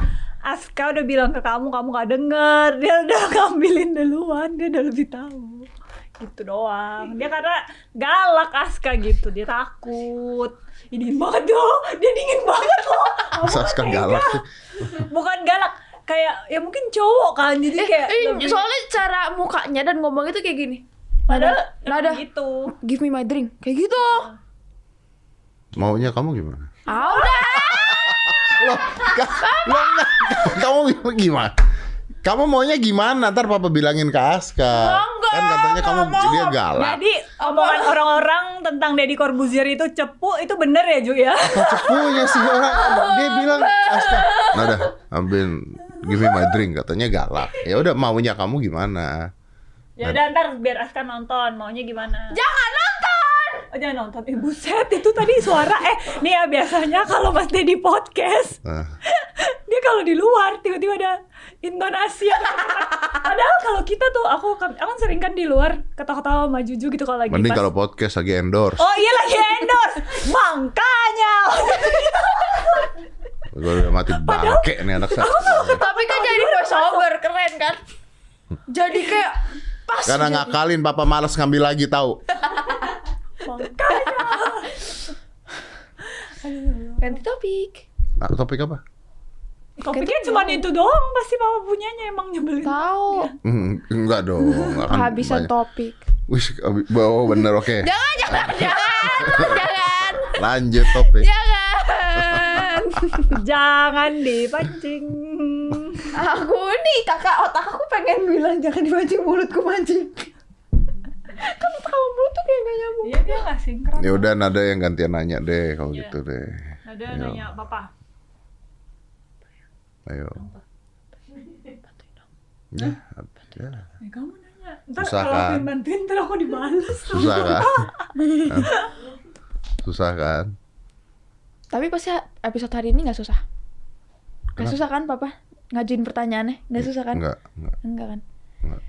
Aska udah bilang ke kamu, kamu gak denger. Dia udah ngambilin duluan, dia udah lebih tahu. Gitu doang. Dia karena galak Aska gitu, dia takut. Ini dingin banget loh, dia dingin banget loh. Aska galak sih? Bukan galak, kayak ya mungkin cowok kan Jadi kayak Eh, lebih- soalnya cara mukanya dan ngomong itu kayak gini. Padahal Nada, gitu give me my drink. Kayak gitu. Maunya kamu gimana? Ah, udah. Loh, ka- loh, kamu gimana? Kamu maunya gimana? Ntar papa bilangin ke Aska. Enggak, kan katanya kamu enggak mau. dia galak. Jadi omongan orang-orang tentang Deddy Corbuzier itu cepu, itu bener ya Ju ya? Kok cepunya sih orang? Dia bilang Aska. Nada, ambil give me my drink katanya galak. Ya udah maunya kamu gimana? Ya udah ntar biar Aska nonton, maunya gimana? Jangan nonton. Oh, jangan nonton. Eh buset, itu tadi suara eh nih ya biasanya kalau Mas Dedi podcast Nah, dia kalau di luar tiba-tiba ada intonasi padahal kalau kita tuh aku kan aku kan sering kan di luar ketawa-ketawa sama Juju gitu kalau lagi mending pas- kalau podcast lagi endorse. Oh iya lagi endorse Makanya Gue udah mati bangke nih anak saya. Tapi kan jadi voiceover keren kan? Jadi kayak pas. Karena ngakalin papa malas ngambil lagi tahu. Ganti topik. Nah, topik apa? Topiknya cuma itu doang pasti papa punyanya emang nyebelin. Tahu. Hmm, enggak dong. Kehabisan topik. Wih, abi- oh bener oke. Jangan, jangan, jangan, jangan, Lanjut topik. jangan. Jangan dipancing. Aku nih kakak otak aku pengen bilang jangan dipancing mulutku mancing. kan kamu mulut tuh kayak gak nyambung. Iya dia nggak sinkron. Ya udah nada yang gantian nanya deh kalau Iya. gitu deh. Ada Ayo. nanya papa. Ayo. Ya, ya. Eh, kamu nanya. Ntar Susah kalau kan? yang bantuin ntar aku dibales. Susah kan? Susah kan? Tapi pasti episode hari ini gak susah. Gak Kenapa? susah kan papa? Ngajuin pertanyaannya? Gak susah kan? Enggak, enggak. Enggak kan? Enggak.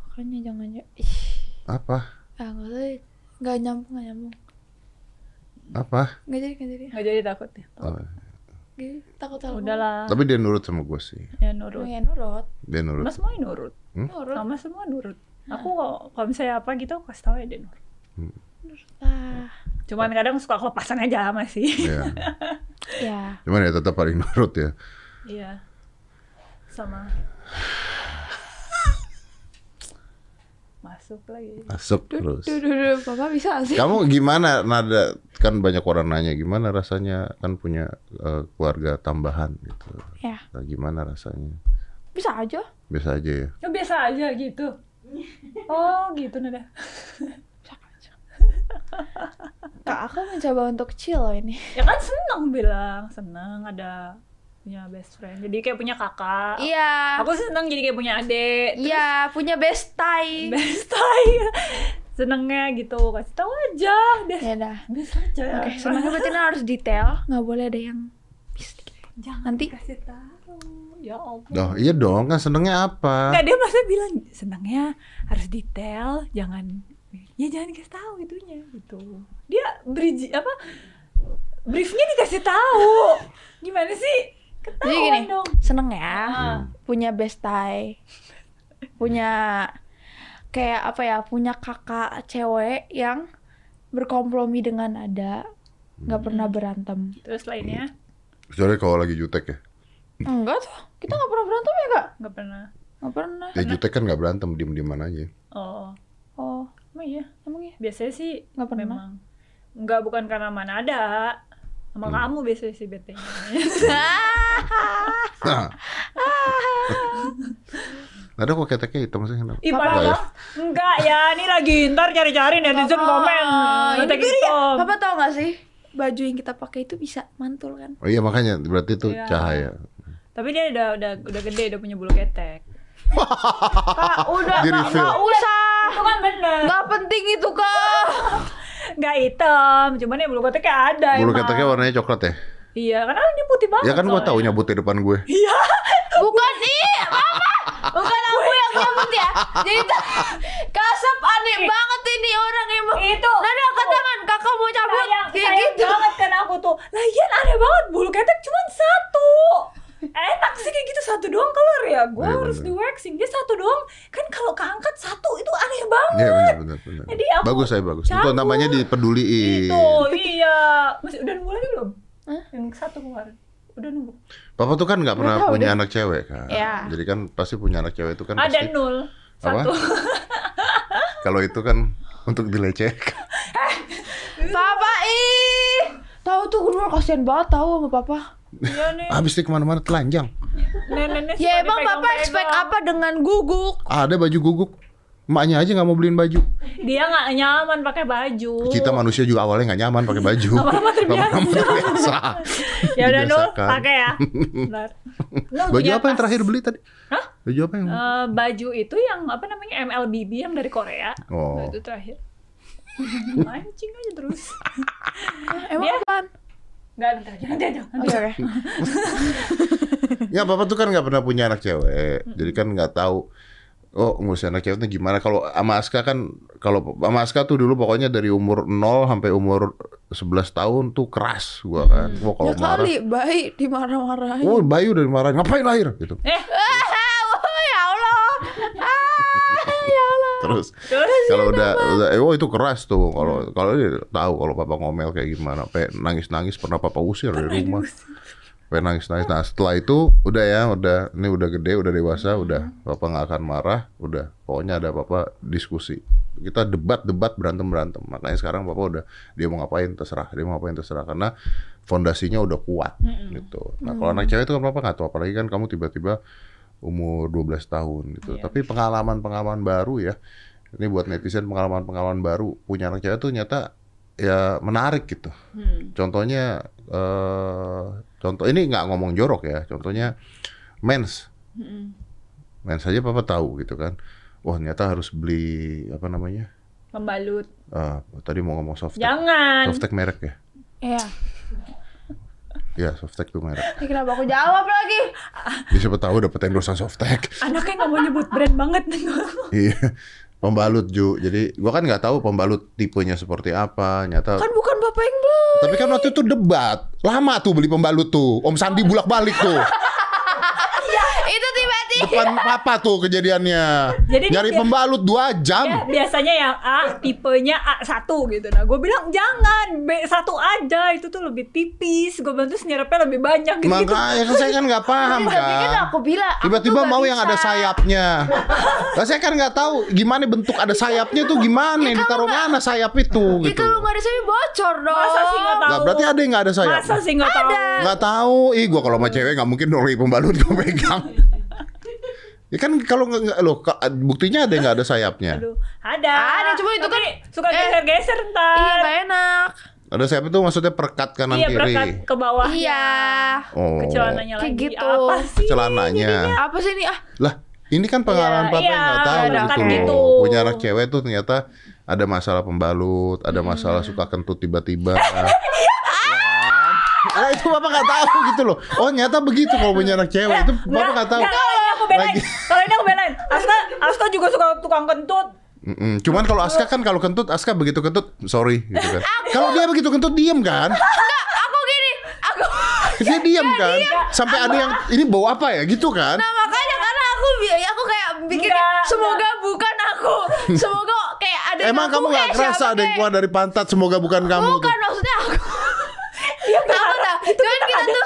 Makanya jangan ya. Ih, Apa? ah gak usah. deh. Gak nyambung, gak nyambung. Apa? Gak jadi, gak jadi. Nggak jadi takut ya. Oh, Gak, takut takut. Udahlah. Tapi dia nurut sama gue sih. Ya Oh, nurut. ya nurut. Dia nurut. Mas semuanya nurut. Nurut. Sama semua nurut. Aku kok- kalau misalnya apa gitu aku kasih tau ya dia nurut. Ah, Cuman kadang suka kelepasan aja masih. Iya. ya. Cuman ya tetap paling nurut ya. Iya. Sama. Masuk lagi. Masuk terus. Duh, duh, duh, papa bisa sih? Kamu gimana nada kan banyak orang nanya gimana rasanya kan punya eh, keluarga tambahan gitu. Ya, Nah, gimana rasanya? bisa aja. Biasa aja ya. Ya biasa aja gitu. Oh gitu nada. Kak, aku mencoba untuk chill loh ini. Ya kan seneng bilang, seneng ada punya best friend. Jadi kayak punya kakak. Iya. Aku seneng jadi kayak punya adik. Iya, punya best tie. Best time. Senengnya gitu. Kasih tahu aja. Biasa, Ya dah. aja. Oke, senangnya berarti harus detail, nggak boleh ada yang bis dikit. Jangan Nanti- kasih tahu. Ya Allah. Doh, iya dong kan senengnya apa? Nggak, dia maksudnya bilang senangnya harus detail, jangan ya jangan dikasih tahu itunya gitu. Dia beri apa briefnya dikasih tahu. Gimana sih? Jadi Ketahuan gini, dong. seneng ya, Ah. punya best tie, punya kayak apa ya, punya kakak cewek yang berkompromi dengan ada, nggak pernah berantem. Terus lainnya Kecuali kalau lagi jutek ya. Enggak tuh, kita nggak pernah berantem ya kak? nggak pernah. Nggak pernah. Ya jutek kan nggak berantem diem-dieman aja. Oh, Oh, emang iya. emang ya? Biasanya sih Nggak pernah. memang nggak bukan karena mana ada sama kamu biasanya sih bete Nah. Ada kok keteknya hitam sih kenapa? Ih, Papa, parah ya? Enggak ya, ini lagi ntar cari-cari netizen komen. Ah, ini Ketek beda ya. hitam. Papa tau gak sih? Baju yang kita pakai itu bisa mantul kan? Oh iya makanya berarti itu Iya. cahaya. Tapi dia udah udah udah gede, udah punya bulu ketek. Kak, udah Di nggak usah. Itu kan bener. Nggak penting itu kak. Nggak hitam, cuman ya bulu keteknya ada Bulu emang. keteknya warnanya coklat ya? Iya, karena dia putih banget. Ya kan tahu nyabut di depan gue. Iya. Bukan ih, apa? Bukan aku yang nyebut ya. Jadi kasap aneh banget ini orang emang. Itu. Nada angkat tangan, kakak mau cabut Sayang, sayang gitu. banget kan aku tuh. Lagian aneh banget, bulu ketek cuma satu. Enak sih kayak gitu satu doang keluar ya. Gue Iya, harus bener. di waxing dia satu doang. Kan kalau keangkat satu itu aneh banget. Iya benar benar benar. Jadi aku Bagus saya bagus. Itu namanya dipeduliin. Itu, iya. Masih udah nunggu lagi belum? Hah? Yang satu kemarin. Udah nunggu. Papa tuh kan nggak pernah tahu punya deh. anak cewek kan. Iya. Jadi kan pasti punya anak cewek itu kan Ada pasti nul. Apa? Satu. kalau itu kan untuk dilecehkan. Papa ih. Tahu tuh gue kasihan banget tahu sama papa. Iya nih. Habis dia ke mana-mana telanjang. Nenek Ya emang papa expect apa dengan guguk? Ada baju guguk. Emaknya aja nggak mau beliin baju. Dia nggak nyaman pakai baju. Kita manusia juga awalnya nggak nyaman pakai baju. Lama-lama terbiasa. Terbiasa. Ya udah nul, pakai ya. Bentar. Baju apa yang terakhir beli tadi? Hah? Baju apa yang? Eh, baju itu yang apa namanya MLBB yang dari Korea. Oh. Itu terakhir. Mancing aja terus. Emang apaan? Enggak, aja, nanti aja. Oke oke. Ya papa tuh kan nggak pernah punya anak cewek, jadi kan nggak tahu. Oh ngurusin anak cewek itu gimana? Kalau sama Aska kan, kalau sama Aska tuh dulu pokoknya dari umur 0 sampai umur 11 tahun tuh keras gua kan. Wah kalau Ya marah, kali baik dimarah-marahin. oh Bayu udah dimarahin, ngapain lahir gitu. Eh, Ah, ya Allah. Ah, ya Allah. Terus kalau udah udah eh, oh itu keras tuh. Kalau kalau dia tahu kalau papa ngomel kayak gimana, sampai nangis-nangis pernah papa usir dari rumah. Sampai nangis-nangis. Nah setelah itu udah ya, udah ini udah gede, udah dewasa, udah papa nggak akan marah, udah pokoknya ada papa diskusi. Kita debat, debat, berantem, berantem. Makanya sekarang papa udah dia mau ngapain terserah, dia mau ngapain terserah karena fondasinya udah kuat gitu. Nah kalau anak cewek itu kan papa nggak tahu, apalagi kan kamu tiba-tiba umur 12 tahun gitu. Tapi pengalaman-pengalaman baru ya, ini buat netizen pengalaman-pengalaman baru punya anak cewek tuh nyata ya menarik gitu. Contohnya eh contoh ini nggak ngomong jorok ya. Contohnya mens. Mens aja papa tahu gitu kan. Wah ternyata harus beli apa namanya? Membalut. Ah, tadi mau ngomong softtek. Jangan. Softtek merek ya? Iya. Ya, softtek tuh merek. Ini kenapa aku jawab lagi? Bisa siapa tahu dapat endorse softtek. Anaknya nggak mau nyebut brand banget nih. Iya. Pembalut Ju. Jadi gua kan nggak tahu pembalut tipenya seperti apa. Nyata. Kan bukan bapak yang beli. Tapi kan waktu itu debat. Lama tuh beli pembalut tuh. Om Sandi bulak-balik tuh. Itu tiba-tiba. Depan papa tuh kejadiannya. Jadi dia- Nyari pembalut dua Ya, jam. biasanya yang A tipenya A1 gitu. Nah, gue bilang jangan B1 aja itu tuh lebih tipis. Gue bilang terus nyerapnya lebih banyak gitu. Makanya kan saya kan nggak paham Tapi kan kan. aku bilang. Tiba-tiba mau yang ada sayapnya. Lah saya kan nggak tahu gimana bentuk ada sayapnya tuh gimana, Ya, ditaruh nggak- mana sayap itu Ya gitu. kalau nggak ada sayap bocor dong. Masa sih nggak tahu? Berarti ada yang nggak ada sayap. Masa sih nggak tahu? Nggak tahu. Ih, gua kalau sama cewek nggak mungkin dong pembalut gua pegang. Ya kan kalau nggak loh buktinya ada yang nggak ada sayapnya. Aduh, ada. Ada, cuma itu kan- suka eh, geser-geser ntar. Iya nggak enak. Ada sayap itu maksudnya perekat kanan Iya, kiri. berangkat ke bawah. Iya. Oh. Ke celananya Kayak lagi. gitu. Apa sih? Celananya. Apa sih ini ah? Lah, ini kan pengalaman Iya, papa yang nggak iya, tahu berangkat gitu gitu. Punya anak cewek tuh ternyata ada masalah pembalut, ada masalah suka kentut tiba-tiba. Nah, itu bapak nggak tahu gitu loh. Oh nyata begitu kalau punya anak cewek itu bapak nggak tahu. Kalau ini aku belain. Lagi. Kalau ini aku belain. Aska, Aska juga suka tukang kentut. Mm-mm. Cuman kalau Aska kan kalau kentut Aska begitu kentut sorry gitu kan. Kalau dia begitu kentut diem kan? Aku gini. Aku. Dia diem kan? Sampai ada yang ini bau apa ya gitu kan? Nah makanya karena aku aku kayak bikin Enggak, semoga bukan aku. Semoga kayak ada Emang kamu nggak kerasa ada yang keluar dari pantat semoga bukan kamu Bukan tuh. maksudnya Tahu. Cuman kita tuh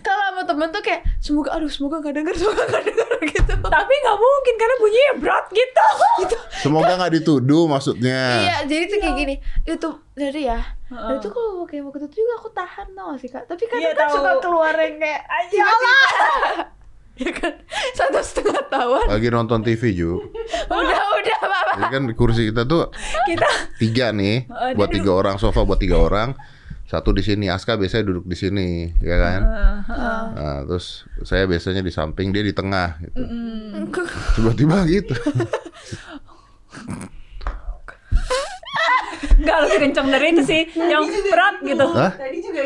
kalau sama temen tuh kayak semoga aduh semoga gak denger semoga gak denger gitu. Tapi nggak mungkin karena bunyinya berat gitu. gitu. Semoga nggak dituduh maksudnya. Iya, jadi tuh kayak gini. Itu dari ya. Dan itu kalau kayak mau ketut juga aku tahan tau sih kak. Tapi kadang Iya, kan tahu. suka keluar yang kayak Ya Allah. ya kan satu setengah tahun. Lagi nonton TV Ju. Udah udah bapak. Jadi kan kursi kita tuh Kita tiga nih, buat tiga orang sofa buat tiga orang. Satu di sini, Aska biasanya duduk di sini, ya kan? Nah, terus saya biasanya di samping, dia di tengah gitu. Tiba-tiba gitu. nggak lebih kenceng dari itu sih. Yang berat gitu. Hah? Tadi juga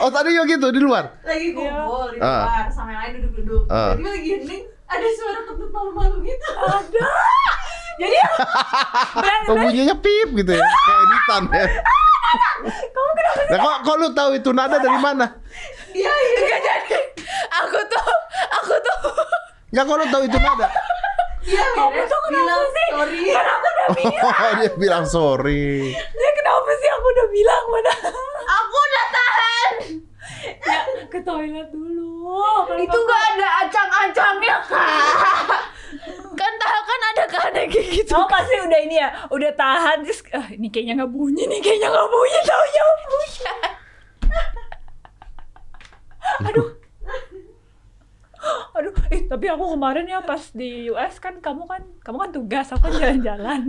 Oh tadi ya gitu di luar. lagi kumpul di Ah. luar sama yang lain duduk-duduk. Ah. Tiba-tiba lagi hening ada suara kentut malu-malu gitu. Ada. Jadi Oh bunyinya pip gitu ya, kayak editan ya. kamu kenapa Nah, kok, kok lu tahu itu nada dari mana? Dia Enggak jadi. Aku tuh aku tuh Nggak kok lu tahu itu nada? dia beres bilang sorry. Kan aku udah Oh, dia bilang sorry. Ya kenapa sih aku udah bilang mana? aku udah tahan. ya ke toilet dulu. Itu kamu- gak ada acang-acangnya kak. Kan tahu kan ada kan kayak gitu. Kamu pasti udah ini ya, udah tahan terus ah, ini kayaknya nggak bunyi nih, kayaknya nggak bunyi taunya bunyi. Aduh. Aduh, eh, tapi aku kemarin ya pas di US kan kamu kan kamu kan tugas, aku kan jalan-jalan.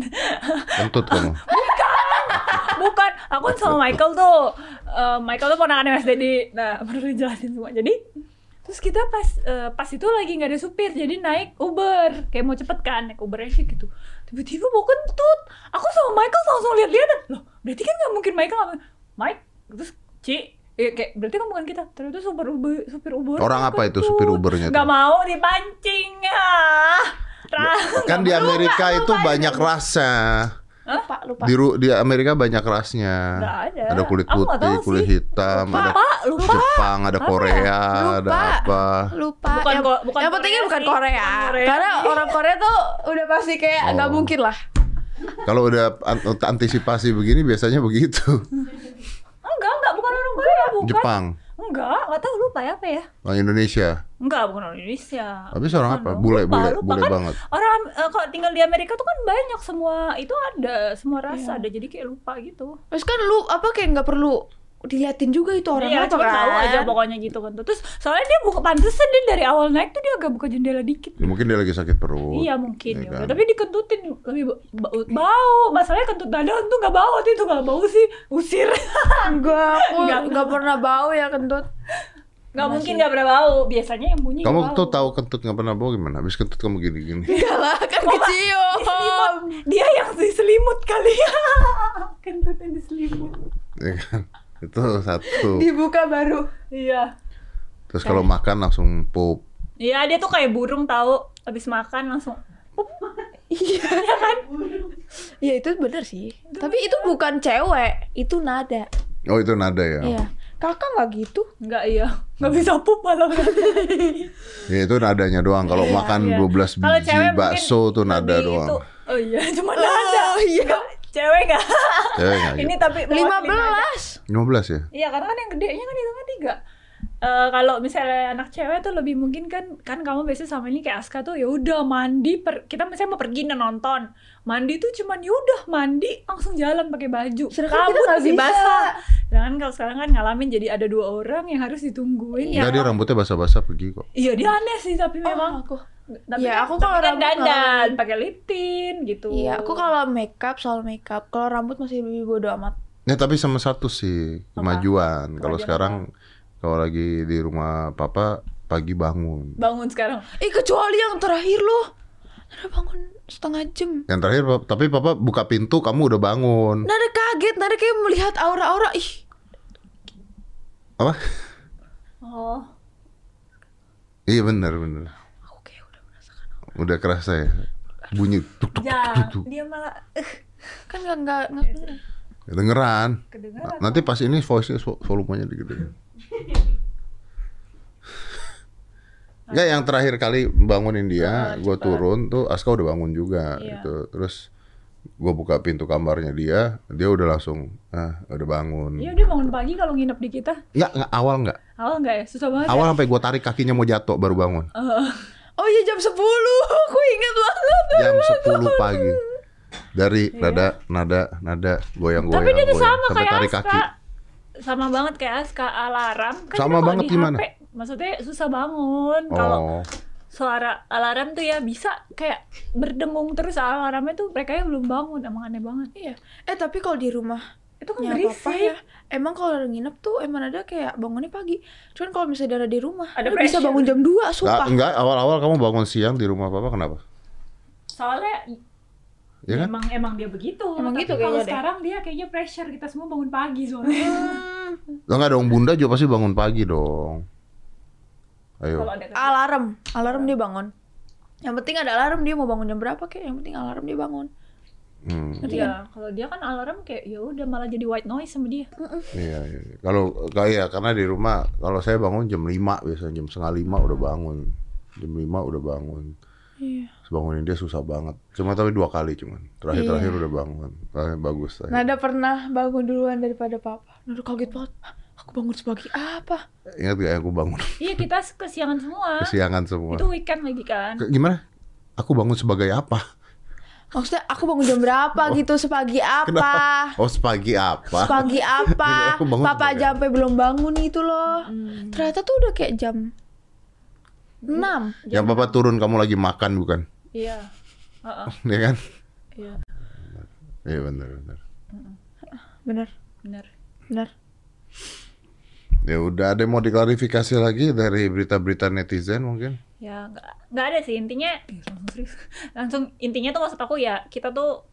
Kentut kamu. Bukan, aku kan sama Michael tuh. Eh, Michael tuh ponakan Mas Dedi. Nah, baru dijelasin semua. Jadi terus kita pas eh, pas itu lagi nggak ada supir, jadi naik Uber. Kayak mau cepet kan, naik Uber aja gitu. Tiba-tiba mau kentut. Aku sama Michael langsung lihat-lihat. Loh, berarti kan nggak mungkin Michael nggak Mike terus Ci Ya, kayak berarti kan bukan kita. Ternyata supir Uber, supir Uber. Orang apa itu supir Ubernya tuh? Gak mau dipancing ya. Kan di Amerika itu banyak rasa. Lupa lupa. Di, ru- di Amerika banyak rasnya. Ada. Ada kulit putih, kulit sih. hitam, ada Lupa, lupa. Jepang, ada Apa? Korea, ada Lupa. apa. Lupa. Bukan yang, bukan yang pentingnya Korea bukan. Korea. Bukan Korea Karena orang Korea tuh udah pasti kayak Oh. nggak mungkin lah. Kalau udah an- antisipasi begini biasanya begitu. bukan. Jepang, Enggak, enggak tahu lupa ya apa ya. orang Indonesia. Enggak, bukan orang Indonesia. Habis orang Bukan apa? Bule, Lupa, bule, lupa bule kan banget. Orang eh, kalau tinggal di Amerika tuh kan banyak semua itu ada, semua rasa ada. Jadi kayak lupa gitu. Terus kan lu apa kayak nggak perlu diliatin juga itu orang Iya, apa kan? tahu aja pokoknya gitu kan. Terus soalnya dia buka pantesan dia dari awal naik tuh dia agak buka jendela dikit. Ya, mungkin dia lagi sakit perut. Iya mungkin ya ya. kan? Tapi dikentutin lebih ba- ba- bau. Masalahnya kentut dada tuh nggak bau, itu nggak bau sih. Usir. Enggak, aku Enggak. nggak pernah bau ya kentut. Nggak mungkin nggak pernah bau. Biasanya yang bunyi Kamu bau. tuh tahu kentut nggak pernah bau gimana? Habis kentut kamu gini-gini. Enggak lah, kan kecium. Dia yang diselimut kali ya. Kentutnya diselimut. ya kan? Itu satu. Dibuka baru. Iya. Terus kalau makan langsung pup. Iya dia tuh kayak burung tahu. Habis makan langsung. pup. Iya kan? Iya itu bener sih. Tapi itu bukan cewek, itu nada. Oh itu nada ya? Iya. Kakak nggak gitu? Enggak iya. Nggak bisa pup malah. Ya itu nadanya doang. Kalau makan Iya. 12 Kalau biji mungkin bakso tuh nada doang. itu- Oh iya, cuma nada. iya. Nggak, cewek enggak. Cewek nggak Ini tapi Lima mewakili nada. belas. 15 ya? Iya karena kan yang gedenya kan hitungnya tiga. Eh, kalau misalnya anak cewek tuh lebih mungkin kan kan kamu biasanya sama ini kayak Aska tuh ya udah mandi per, kita misalnya mau pergi nonton mandi tuh cuman ya udah mandi langsung jalan pakai baju Sedangkan kita rambut nggak masih bisa. basah jangan kalau sekarang kan ngalamin jadi ada dua orang yang harus ditungguin Enggak dia rambutnya basah-basah pergi kok. iya dia aneh sih tapi memang aku. tapi Iya, kan- aku kalau kan rambut dandan pakai lip tint gitu Iya, aku kalau makeup soal makeup, kalau rambut masih lebih bodo amat. Ya tapi sama satu sih kemajuan. Kalau sekarang kalau lagi di rumah papa pagi bangun. bangun sekarang Eh kecuali yang terakhir loh. Nada bangun setengah jam. Yang terakhir tapi papa buka pintu kamu udah bangun. Nada kaget, Nada kayak melihat aura-aura. Ih, Apa? oh Iya benar benar. aku kayak udah Udah kerasa ya. Bunyi tuk tuk tuk jangan tuk. tuk. dia malah eh, kan nggak nggak nggak beneran. Dengeran. kedengeran Nanti pas ini voice-nya vo- volumenya digedein. Enggak yang terakhir kali bangunin dia, Ah, gue turun tuh Aska udah bangun juga Iya. gitu. Terus gue buka pintu kamarnya dia, dia udah langsung ah udah bangun. Iya dia bangun pagi kalau nginep di kita. Enggak, enggak awal enggak. Awal enggak ya? Susah banget. Awal sampai gue tarik kakinya mau jatuh baru bangun. Eh, Oh iya jam 10 Aku ingat banget Jam 10 pagi. Dari nada nada nada goyang-goyang Iya. Tapi dia goyang, sama kayak tarik Aska. kaki. Sama banget kayak Aska alarm. Kan Sama banget di gimana? HP, maksudnya susah bangun. Kalau Oh. suara alarm tuh ya bisa kayak berdengung terus alarmnya tuh mereka yang belum bangun. Emang aneh banget. Iya Eh tapi kalau di rumah Itu kan Ya, berisik. papa ya. Emang kalau nginep tuh emang ada kayak bangunnya pagi. Cuman kalau misalnya ada di rumah, Ada lu bisa bangun jam 2, Enggak, sumpah. enggak awal-awal kamu bangun siang di rumah papa kenapa? Soalnya Ya kan? emang emang dia begitu. Emang Tapi gitu kalau kayaknya deh. sekarang dia kayaknya pressure kita semua bangun pagi soalnya. Enggak dong, Bunda juga pasti bangun pagi dong. Ayo. kalau ada kerja. Alarm, alarm dia bangun. Yang penting ada alarm dia mau bangun jam berapa kayak yang penting alarm dia bangun. Hmm. Iya, kalau dia kan alarm kayak ya udah malah jadi white noise sama dia. Iya, iya. iya. Kalau kayak karena di rumah kalau saya bangun jam 5 biasanya jam setengah lima udah bangun. Jam 5 udah bangun. Iya. Bangunin dia susah banget. Cuma tapi dua kali cuman. Terakhir-terakhir Iya. udah bangun. Ah, bagus. saya. Nada pernah bangun duluan daripada papa. Nada kaget banget. "Hah, Aku bangun sebagai apa? Ingat gak aku bangun Iya, kita kesiangan semua. kesiangan semua. Itu weekend lagi kan. Ke- Gimana? Aku bangun sebagai apa? Maksudnya aku bangun jam berapa gitu sepagi apa? Kenapa? Oh, sepagi apa? Sepagi apa? Aku bangun Papa aja sampai belum bangun itu loh. Hmm. Ternyata tuh udah kayak jam 6. Yang papa turun kamu lagi makan bukan? Iya. Heeh, Ya kan? iya, Iya benar benar. Bener, benar. bener. Ya udah ada yang mau diklarifikasi lagi dari berita-berita netizen mungkin? Ya, nggak nggak ada sih intinya. Langsung serius. Langsung intinya tuh maksud aku ya kita tuh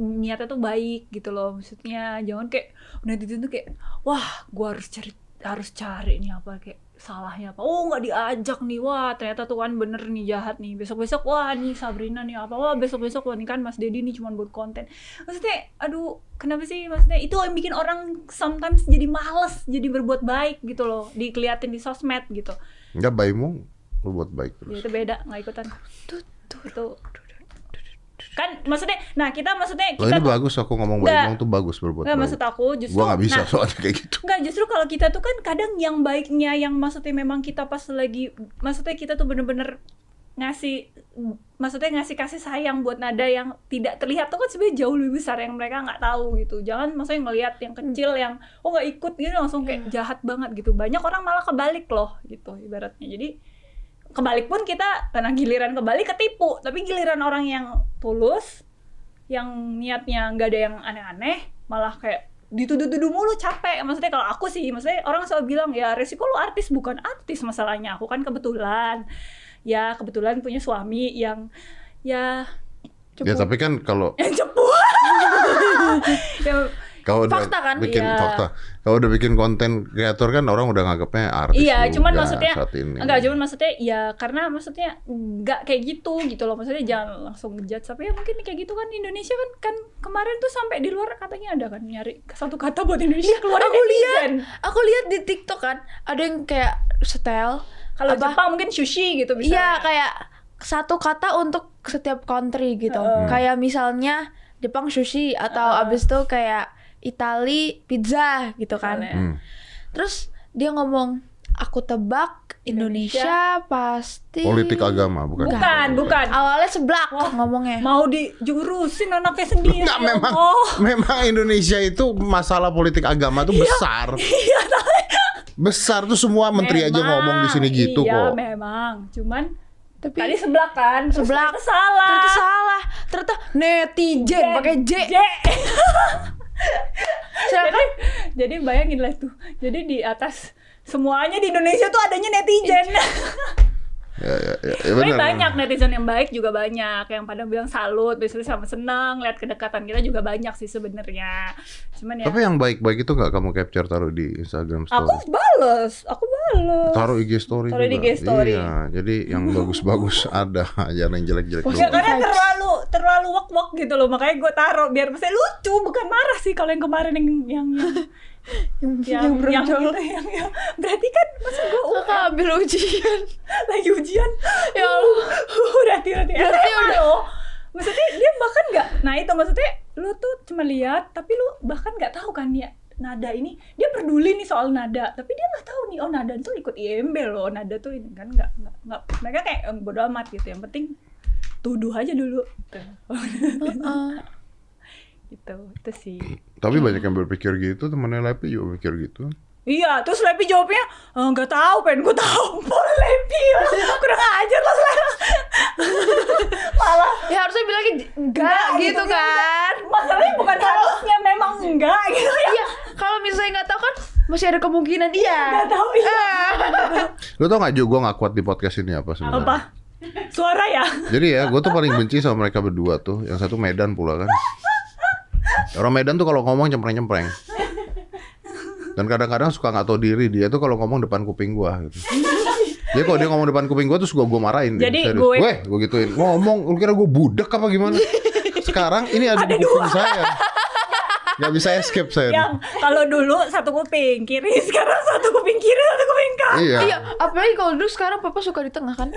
niatnya tuh baik gitu loh. Maksudnya jangan kayak netizen tuh kayak wah, gua harus cari harus cari nih apa kayak salahnya apa? Oh nggak diajak nih. Wah ternyata tuh kan bener nih jahat nih. Besok besok wah nih Sabrina nih apa? Wah besok besok wah nih kan Mas Dedi nih cuma buat konten. Maksudnya aduh kenapa sih? Maksudnya itu yang bikin orang sometimes jadi males jadi berbuat baik gitu loh. Dikeliatin di sosmed gitu. Enggak baikmu berbuat baik ya terus. itu beda nggak ikutan. Tuh, tuh. Kan maksudnya nah kita maksudnya Loh kita ini bagus aku ngomong baik ngomong tuh bagus berbuat nggak baik. maksud aku justru Gua nggak bisa nah, soalnya kayak gitu. Enggak, justru kalau kita tuh kan kadang yang baiknya yang maksudnya memang kita pas lagi maksudnya kita tuh bener-bener ngasih maksudnya ngasih kasih sayang buat nada yang tidak terlihat tuh kan sebenarnya jauh lebih besar yang mereka nggak tahu gitu. Jangan maksudnya ngelihat yang kecil yang oh nggak ikut gitu langsung kayak jahat banget gitu. Banyak orang malah kebalik loh gitu ibaratnya. Jadi kebalik pun kita karena giliran kebalik ketipu. Tapi giliran orang yang tulus yang niatnya nggak ada yang aneh-aneh malah kayak dituduh-tuduh mulu capek. Maksudnya kalau aku sih maksudnya orang selalu bilang ya resiko lu artis bukan artis masalahnya. Aku kan kebetulan ya kebetulan punya suami yang ya Ya tapi kan kalau yang cepu yang kalau udah Fakta kan? bikin Iya. fakta, kalau udah bikin konten kreator kan orang udah nganggapnya artis. Iya, juga cuman maksudnya saat ini. enggak, cuman maksudnya ya karena maksudnya enggak kayak gitu gitu loh. Maksudnya jangan langsung ngejudge tapi ya mungkin kayak gitu kan Indonesia kan kan kemarin tuh sampai di luar katanya ada kan nyari satu kata buat Indonesia keluar aku lihat aku lihat di TikTok kan ada yang kayak setel Kalau apa? Jepang mungkin sushi gitu bisa. Iya kayak satu kata untuk setiap country gitu. Heeh. Kayak misalnya Jepang sushi atau abis itu kayak Itali pizza gitu kan. Misalnya. Hmm. Terus dia ngomong aku tebak Indonesia, pasti Politik agama bukan. Bukan, bukan. Awalnya seblak ngomongnya. Mau dijurusin anaknya sendiri. Enggak ya memang Allah. memang Indonesia itu masalah politik agama tuh besar. Iya, besar tuh semua menteri aja Memang, ngomong di sini gitu iya, kok. memang. Cuman Tapi tadi sebelah kan, ternyata salah. ternyata salah. Ternyata netizen pakai J. J. Jadi, jadi bayangin lah tuh. Jadi di atas semuanya di Indonesia tuh adanya netizen. Ya, ya, ya, ya Tapi banyak netizen yang baik juga banyak yang pada bilang salut, biasanya sama senang lihat kedekatan kita juga banyak sih sebenarnya. Cuman ya Tapi yang baik-baik itu nggak kamu capture taruh di Instagram story. aku bales, aku bales. Taruh IG story Taruh di. IG story. Iya, jadi yang bagus-bagus ada, jangan yang jelek-jelek Ya karena terlalu terlalu wak-wak gitu loh makanya gue taruh biar bisa lucu bukan marah sih kalau yang kemarin yang yang yang yang, yang, brojol. gitu, yang, yang- berarti kan masa gue Kakak ambil ujian. lagi ujian? Ya Allah. berarti berarti. Berarti loh. Maksudnya dia bahkan nggak nah itu maksudnya lu tuh cuma lihat tapi lu bahkan nggak tahu kan ya nada ini. Dia peduli nih soal nada tapi dia nggak tahu nih oh nada tuh ikut IMB loh. Nada tuh ini kan nggak nggak mereka kayak eh, bodo amat gitu. Yang penting tuduh aja dulu. Heeh. Gitu itu sih Tapi banyak yang berpikir gitu, temennya Lepi juga mikir gitu. iya terus Lepi jawabnya "Eh, nggak tahu pengen gue tahu boleh Lepi kurang ajar lo malah Ya harusnya bilangnya enggak gitu ya kan. masalahnya bukan harusnya memang enggak gitu ya Iya, kalau misalnya nggak tahu kan masih ada kemungkinan iya. nggak tahu iya Lu tau gak Jo, gue gak kuat di podcast ini apa sebenarnya? apa suara ya Jadi ya, gue tuh paling benci sama mereka berdua tuh. Yang satu Medan pula kan. Orang Medan tuh kalau ngomong cempreng-cempreng. Dan kadang-kadang suka nggak tahu diri dia tuh kalau ngomong depan kuping gua gitu. Dia kalau dia ngomong depan kuping gua tuh suka gua marahin. dia, Jadi serius. gue- Weh, gua gituin. Ngomong, lu kira gua budak apa gimana? Sekarang ini ada, di kuping saya. Gak bisa escape saya. yang kalau dulu satu kuping kiri sekarang satu kuping kiri satu kuping kanan Iya, Iya, apalagi kalau dulu sekarang papa suka di tengah kan.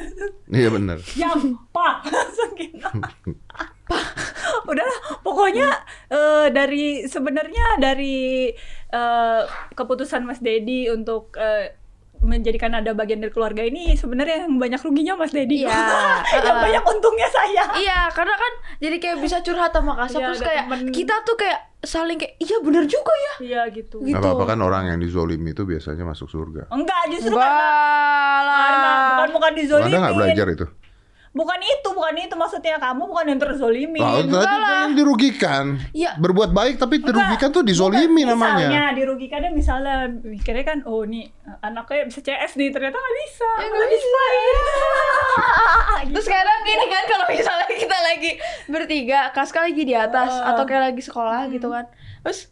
iya bener. yang pak langsung gitu udahlah pokoknya eh, dari sebenarnya dari eh, keputusan Mas Dedi untuk eh, menjadikan ada bagian dari keluarga ini sebenarnya yang banyak ruginya Mas Dedi Iya. yang Uh-uh. banyak untungnya saya Iya, karena kan jadi kayak bisa curhat sama kasar Iya, terus kayak temen. kita tuh kayak saling kayak iya bener juga ya. iya gitu Gitu. Gak apa-apa kan orang yang dizolimi itu biasanya masuk surga. enggak justru Enggak karena, karena lah. bukan bukan dizolimin Anda gak belajar itu? Bukan itu bukan itu maksudnya kamu bukan yang terzolimin Nah, tadi enggak lah. pengen dirugikan. Iya. Berbuat baik tapi Enggak, dirugikan tuh dizolimi bukan. namanya. Misalnya dirugikannya misalnya mikirnya kan oh nih anaknya bisa CS nih ternyata nggak bisa. Ya, nggak bisa. Gitu. Terus sekarang gini kan kalau misalnya kita lagi bertiga, Kaska lagi di atas Uh. atau kayak lagi sekolah gitu kan. Terus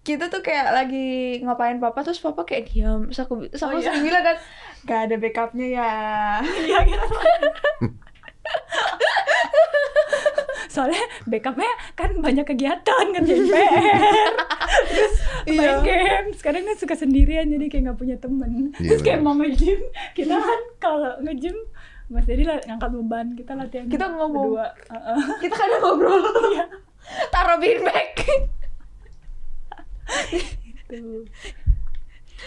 kita tuh kayak lagi ngapain papa terus papa kayak diam terus aku terus Oh, aku iya. sering bilang kan gak ada backupnya ya Iya gitu. Soalnya backupnya kan banyak kegiatan kan PR Terus main Iya. game Sekarang kan suka sendirian jadi kayak nggak punya temen Iya, Terus kayak mau nge-gym Kita kan kalau nge-gym Mas lah ngangkat beban kita latihan Kita ngomong. berdua Heeh. Kita kan ngobrol. Iya. Taruh bean bag. Tuh.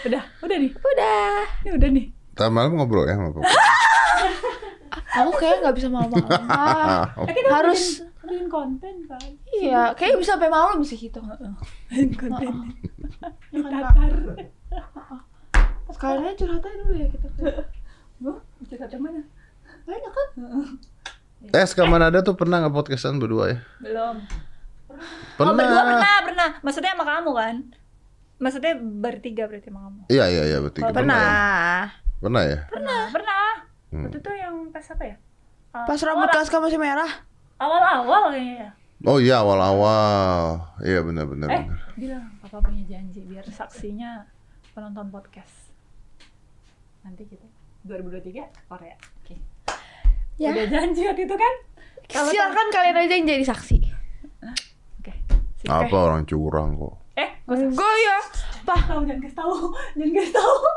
udah udah nih Udah. ini udah nih malam ngobrol ya sama papa. Aku kayak nggak bisa malam-malam. Kita Harus- bikin, bikin konten kan iya, kayak bisa sampai malam sih gitu. bikin konten ditatar Sekalian curhat aja dulu ya kita. Wah, cerita yang mana Banyak kan? Eh, sekarang ada tuh pernah nggak podcastan berdua ya? belum Pernah. oh berdua pernah pernah maksudnya sama kamu kan maksudnya bertiga berarti sama kamu Iya iya iya bertiga. Oh, Pernah. Pernah ya? pernah pernah Hmm. itu tuh yang pas apa ya Uh, Pas rambut kelas kamu masih merah. awal-awal kayaknya ya Oh iya awal-awal. Iya benar benar eh benar. bilang papa punya janji biar saksinya penonton podcast nanti kita 2023 Korea oke Ya. udah janji waktu itu kan Kalau Silakan kalian aja yang jadi saksi. oke Sip. Apa orang curang kok? eh Enggak ya. Pak, tahu jangan kasih tahu jangan kasih tahu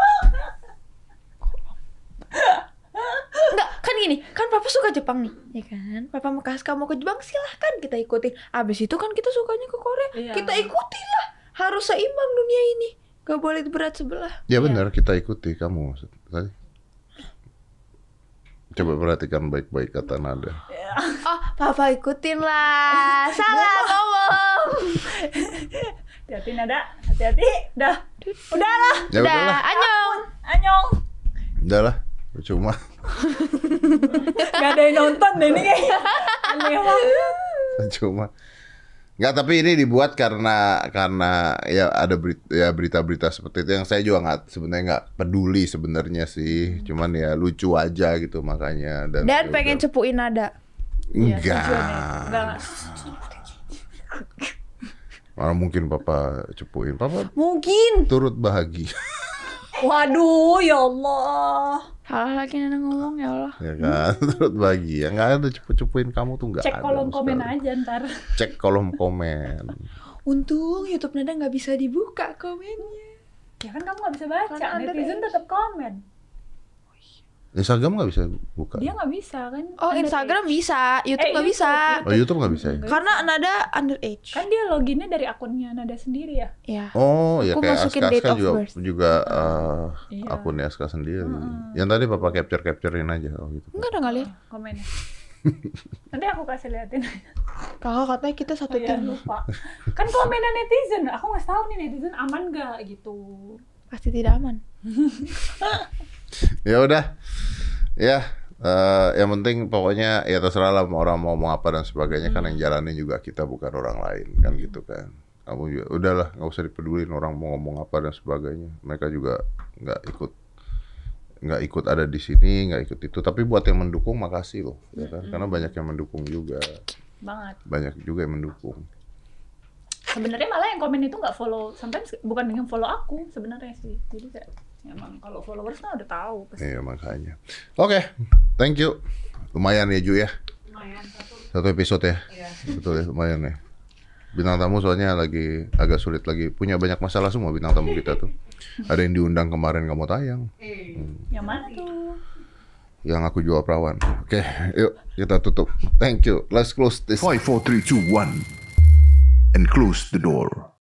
enggak kan gini, kan papa suka Jepang nih, ya kan? Papa mau kasih kamu ke Jepang silahkan kita ikutin. Abis itu kan kita sukanya ke Korea, Iya. kita ikutin lah. Harus seimbang dunia ini, gak boleh berat sebelah. Ya benar kita ikuti kamu maksud tadi. Coba perhatikan baik-baik kata nada. Oh, papa ikutin lah. Salah ngomong. hati-hati nada hati-hati dah udah lah Ya Udah, udahlah, anyong. anyong udahlah. Cuma gak ada yang nonton deh ini kayak aneh banget. Cuma nggak tapi ini dibuat karena karena ya ada berita ya berita-berita seperti itu yang saya juga nggak sebenarnya nggak peduli sebenarnya sih. Cuman ya lucu aja gitu makanya. Dan Dan ya pengen udah. cepuin nada. Iya, enggak enggak Mana mungkin papa cepuin. Papa Mungkin. turut bahagia waduh ya Allah Salah lagi Nana ngomong ya Allah. ya kan turut bahagia nggak ada cepu-cepuin kamu tuh nggak cek ada kolom komen sekali. aja ntar cek kolom komen Untung YouTube Nada nggak bisa dibuka komennya. ya kan kamu gak bisa baca Karena netizen tetap komen Instagram nggak bisa buka dia nggak bisa kan Oh Under Instagram age. bisa, YouTube Eh, nggak bisa. YouTube, oh YouTube nggak bisa ya Karena Nada underage. kan dia loginnya dari akunnya nada sendiri ya Ya. Oh ya Aku kayak masukin Aska date Aska of juga birth. juga eh, Iya. akunnya Aska sendiri. Yang tadi papa capture capturein aja oh gitu. Enggak ada nggak lihat. komennya nanti aku kasih liatin Kakak katanya kita satu ya tim. lupa kan komenan netizen aku nggak tahu nih netizen aman gak gitu Pasti tidak aman. Ya udah, ya eh, yang penting pokoknya ya terserah lah mau orang mau ngomong apa dan sebagainya kan yang jalanin juga kita bukan orang lain kan gitu kan. Kamu juga udahlah nggak usah dipedulin orang mau ngomong apa dan sebagainya. Mereka juga nggak ikut nggak ikut ada di sini nggak ikut itu. Tapi buat yang mendukung makasih loh ya kan? Karena banyak yang mendukung juga. Banget. Banyak juga yang mendukung. Sebenarnya malah yang komen itu nggak follow sometimes bukan dengan follow aku sebenarnya sih. Jadi kayak ya emang kalau followers kan udah tahu pasti Iya makanya. Oke, thank you. Lumayan ya Ju ya. Satu episode ya. Betul ya, lumayan ya. Bintang tamu soalnya lagi agak sulit lagi. Punya banyak masalah semua bintang tamu kita tuh. Ada yang diundang kemarin kamu tayang. yang mana tuh Yang aku jual perawan. Oke, yuk kita tutup. Thank you. Let's close this. 5, 4, 3, 2, 1. And close the door.